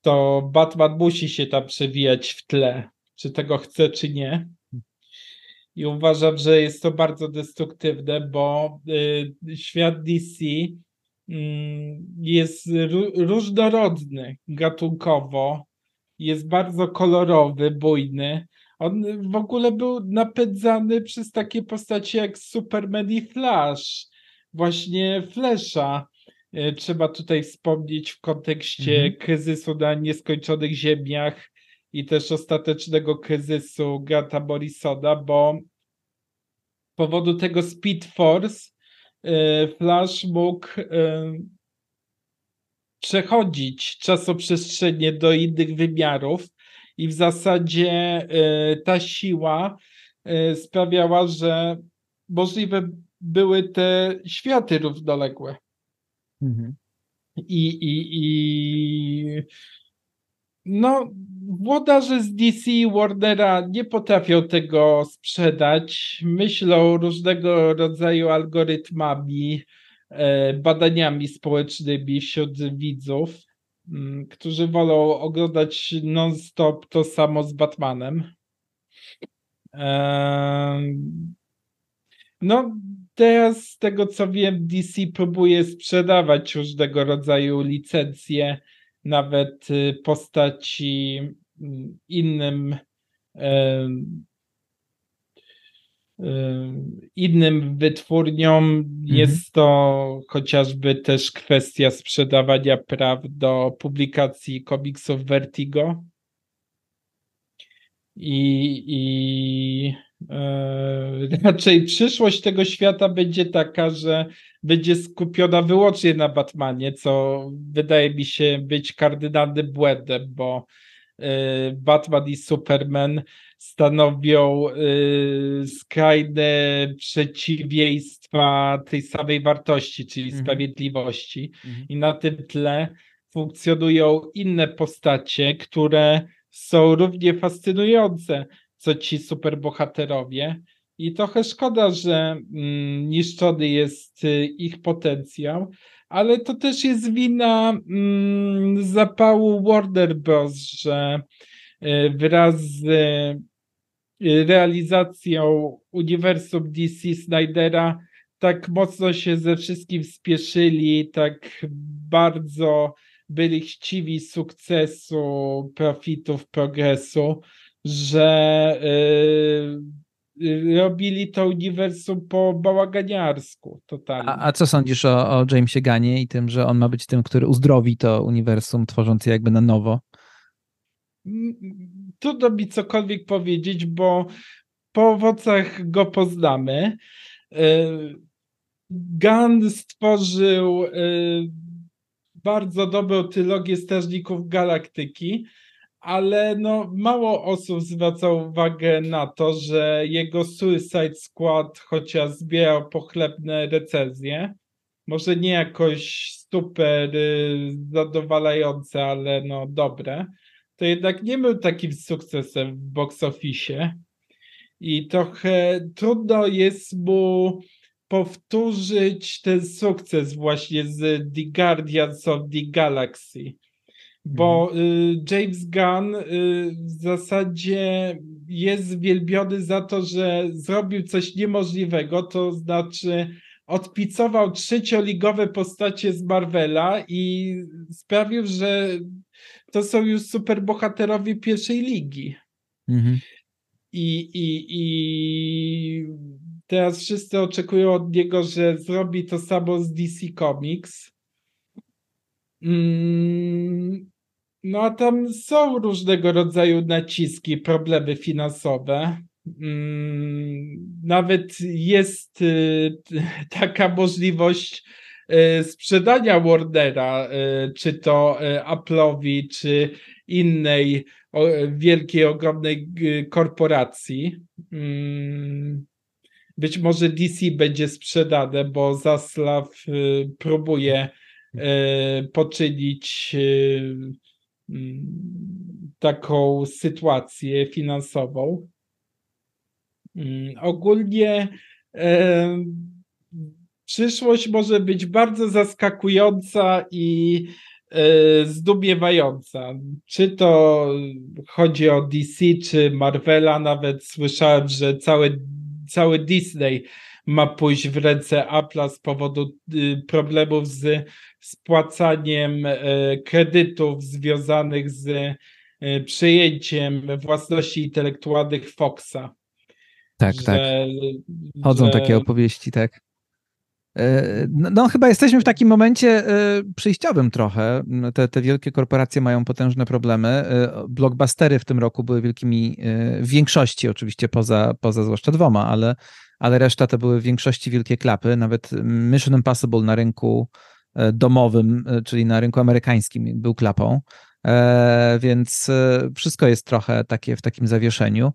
to Batman musi się tam przewijać w tle, czy tego chce, czy nie. I uważam, że jest to bardzo destruktywne, bo y, świat DC jest różnorodny gatunkowo, jest bardzo kolorowy, bujny. On w ogóle był napędzany przez takie postacie jak Superman i Flash. Właśnie Flasha e, trzeba tutaj wspomnieć w kontekście mhm. kryzysu na nieskończonych ziemiach i też ostatecznego kryzysu Gata Morrisona, bo z powodu tego Speed Force Flash mógł e, przechodzić czasoprzestrzennie do innych wymiarów i w zasadzie e, ta siła sprawiała, że możliwe były te światy równoległe. Mhm. I, i, I no, włodarze z DC i Warnera nie potrafią tego sprzedać. Myślą różnego rodzaju algorytmami, e, badaniami społecznymi wśród widzów, mm, którzy wolą oglądać non-stop to samo z Batmanem. No, teraz z tego co wiem, DC próbuje sprzedawać różnego rodzaju licencje nawet y, postaci mm, innym innym wytwórniom. Mhm. Jest to chociażby też kwestia sprzedawania praw do publikacji komiksów Vertigo. i, i raczej przyszłość tego świata będzie taka, że będzie skupiona wyłącznie na Batmanie, co wydaje mi się być kardynalnym błędem, bo e, Batman i Superman stanowią y, skrajne przeciwieństwa tej samej wartości, czyli mhm. sprawiedliwości. Mhm. I na tym tle funkcjonują inne postacie, które są równie fascynujące, co ci superbohaterowie. I trochę szkoda, że mm, niszczony jest y, ich potencjał, ale to też jest wina mm, zapału Warner Bros., że y, wraz z y, realizacją uniwersum DC Snydera tak mocno się ze wszystkim spieszyli, tak bardzo byli chciwi sukcesu, profitów, progresu, że yy, robili to uniwersum po bałaganiarsku totalnie. A, a co sądzisz o, o Jamesie Ganie i tym, że on ma być tym, który uzdrowi to uniwersum, tworząc je jakby na nowo? Mm, trudno mi cokolwiek powiedzieć, bo po owocach go poznamy. Yy, Gunn stworzył bardzo dobrą trylogię Strażników Galaktyki, ale no, mało osób zwraca uwagę na to, że jego Suicide Squad chociaż zbierał pochlebne recenzje, może nie jakoś super y, zadowalające, ale no dobre, to jednak nie był takim sukcesem w box office i trochę trudno jest mu powtórzyć ten sukces właśnie z The Guardians of the Galaxy. Bo mhm. y, James Gunn y, w zasadzie jest wielbiony za to, że zrobił coś niemożliwego, to znaczy odpicował trzecioligowe postacie z Marvela i sprawił, że to są już superbohaterowie pierwszej ligi. Mhm. I, i, I teraz wszyscy oczekują od niego, że zrobi to samo z DC Comics. Mm, no a tam są różnego rodzaju naciski, problemy finansowe. Mm, nawet jest y, taka możliwość y, sprzedania Warnera, y, czy to Apple'owi, czy innej wielkiej, ogromnej korporacji. Mm, być może DC będzie sprzedane, bo Zaslav y, próbuje poczynić taką sytuację finansową. Mm, ogólnie przyszłość może być bardzo zaskakująca i zdumiewająca. Czy to chodzi o DC, czy Marvela, nawet słyszałem, że całe cały Disney ma pójść w ręce Apple'a z powodu y, problemów z spłacaniem e, kredytów związanych z e, przejęciem własności intelektualnych Foxa. Tak, że, tak. Chodzą że... takie opowieści, tak. E, no, no, chyba jesteśmy w takim momencie przejściowym trochę. Te, te wielkie korporacje mają potężne problemy. Blockbustery w tym roku były wielkimi, w większości oczywiście, poza, poza zwłaszcza dwoma, ale, ale reszta to były w większości wielkie klapy. Nawet Mission Impossible na rynku domowym, czyli na rynku amerykańskim był klapą. Więc wszystko jest trochę takie w takim zawieszeniu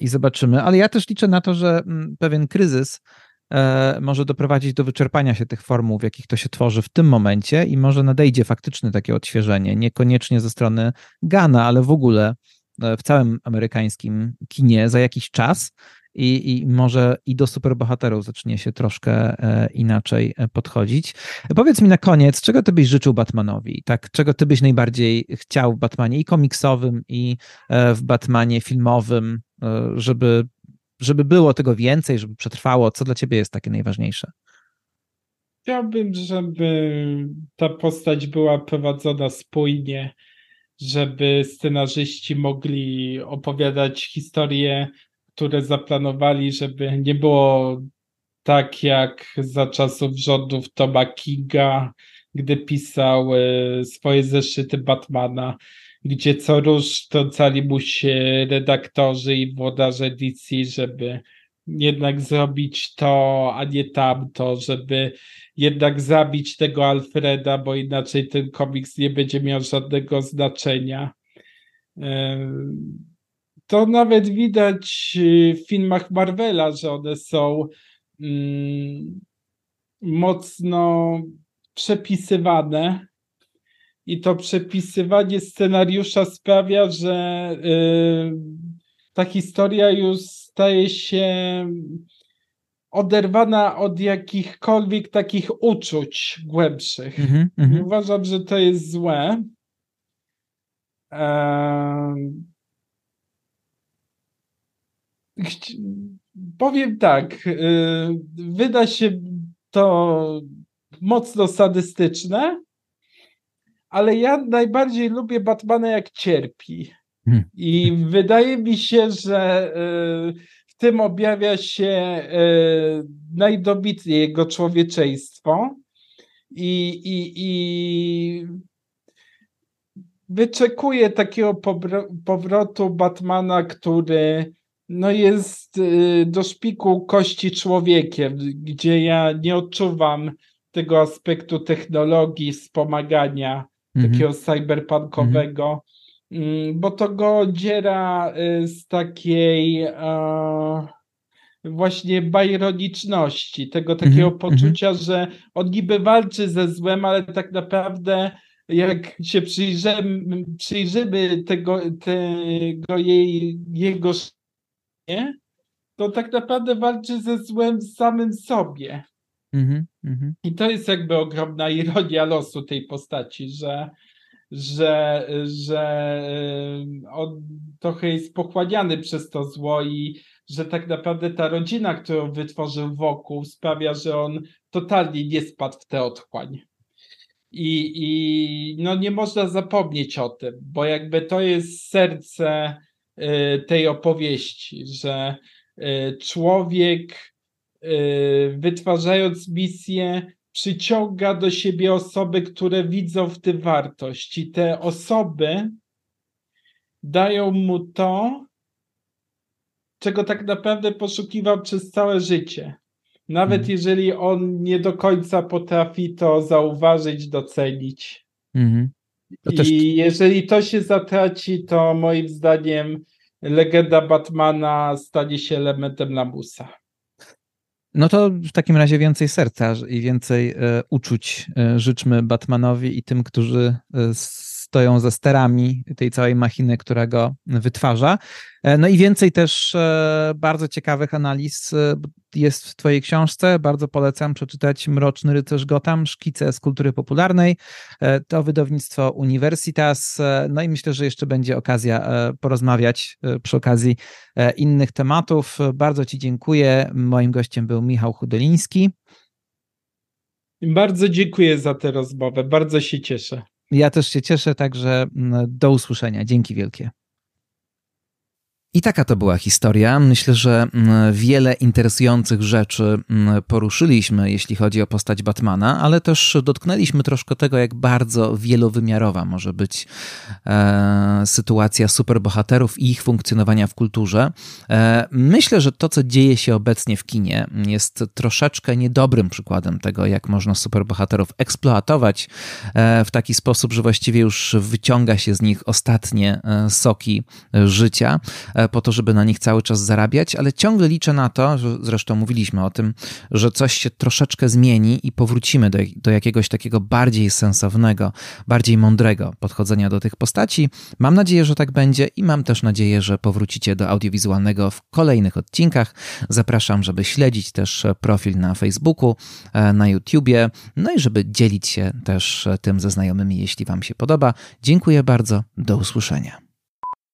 i zobaczymy. Ale ja też liczę na to, że pewien kryzys E, może doprowadzić do wyczerpania się tych formuł, w jakich to się tworzy w tym momencie i może nadejdzie faktyczne takie odświeżenie, niekoniecznie ze strony Gana, ale w ogóle e, w całym amerykańskim kinie za jakiś czas i, i może i do superbohaterów zacznie się troszkę e, inaczej podchodzić. Powiedz mi na koniec, czego ty byś życzył Batmanowi? Tak, czego ty byś najbardziej chciał w Batmanie i komiksowym, i w Batmanie filmowym, żeby żeby było tego więcej, żeby przetrwało? Co dla ciebie jest takie najważniejsze? Chciałbym, żeby ta postać była prowadzona spójnie, żeby scenarzyści mogli opowiadać historie, które zaplanowali, żeby nie było tak jak za czasów rządów Toma Kinga, gdy pisał e, swoje zeszyty Batmana, gdzie co róż wtrącali mu się redaktorzy i włodarze DC, żeby jednak zrobić to, a nie tamto, żeby jednak zabić tego Alfreda, bo inaczej ten komiks nie będzie miał żadnego znaczenia. To nawet widać w filmach Marvela, że one są mm, mocno przepisywane. I to przepisywanie scenariusza sprawia, że ta historia już staje się oderwana od jakichkolwiek takich uczuć głębszych. Mm -hmm, Uważam, że to jest złe. Powiem tak, y, wyda się to mocno sadystyczne, ale ja najbardziej lubię Batmana jak cierpi. Hmm. I wydaje mi się, że y, w tym objawia się y, najdobitniej jego człowieczeństwo. I, i, i wyczekuję takiego powrotu Batmana, który no jest y, do szpiku kości człowiekiem, gdzie ja nie odczuwam tego aspektu technologii, wspomagania mhm. takiego cyberpunkowego, mhm. bo to go dziera y, z takiej właśnie bajroniczności, tego takiego mhm. poczucia, że on niby walczy ze złem, ale tak naprawdę jak się przyjrzymy, przyjrzymy tego, tego jej, jego to tak naprawdę walczy ze złem samym sobie. Mm -hmm. I to jest jakby ogromna ironia losu tej postaci, że, że, że on trochę jest pochłaniany przez to zło i że tak naprawdę ta rodzina, którą wytworzył wokół, sprawia, że on totalnie nie spadł w tę otchłań. I, I no nie można zapomnieć o tym, bo jakby to jest serce tej opowieści, że y, człowiek y, wytwarzając misję przyciąga do siebie osoby, które widzą w tym wartość i te osoby dają mu to, czego tak naprawdę poszukiwał przez całe życie. Nawet mhm. jeżeli on nie do końca potrafi to zauważyć, docenić. Mhm. I też... jeżeli to się zatraci, to moim zdaniem legenda Batmana stanie się elementem lamusa. No to w takim razie więcej serca i więcej e, uczuć e, życzmy Batmanowi i tym, którzy e, stoją za sterami tej całej machiny, która go wytwarza. E, no i więcej też e, bardzo ciekawych analiz e, jest w Twojej książce. Bardzo polecam przeczytać Mroczny Rycerz Gotham, szkice z kultury popularnej. To wydawnictwo Universitas. No i myślę, że jeszcze będzie okazja porozmawiać przy okazji innych tematów. Bardzo Ci dziękuję. Moim gościem był Michał Chudoliński. Bardzo dziękuję za tę rozmowę. Bardzo się cieszę. Ja też się cieszę, także mm, do usłyszenia. Dzięki wielkie. I taka to była historia. Myślę, że mm, wiele interesujących rzeczy mm, poruszyliśmy, jeśli chodzi o postać Batmana, ale też dotknęliśmy troszkę tego, jak bardzo wielowymiarowa może być e, sytuacja superbohaterów i ich funkcjonowania w kulturze. E, myślę, że to, co dzieje się obecnie w kinie, jest troszeczkę niedobrym przykładem tego, jak można superbohaterów eksploatować e, w taki sposób, że właściwie już wyciąga się z nich ostatnie e, soki życia e, po to, żeby na nich cały czas zarabiać, ale ciągle liczę na to, że zresztą mówiliśmy o tym, że coś się troszeczkę zmieni i powrócimy do, do jakiegoś takiego bardziej sensownego, bardziej mądrego podchodzenia do tych postaci. Mam nadzieję, że tak będzie i mam też nadzieję, że powrócicie do audiowizualnego w kolejnych odcinkach. Zapraszam, żeby śledzić też profil na Facebooku, e, na YouTubie, no i żeby dzielić się też tym ze znajomymi, jeśli Wam się podoba. Dziękuję bardzo, do usłyszenia.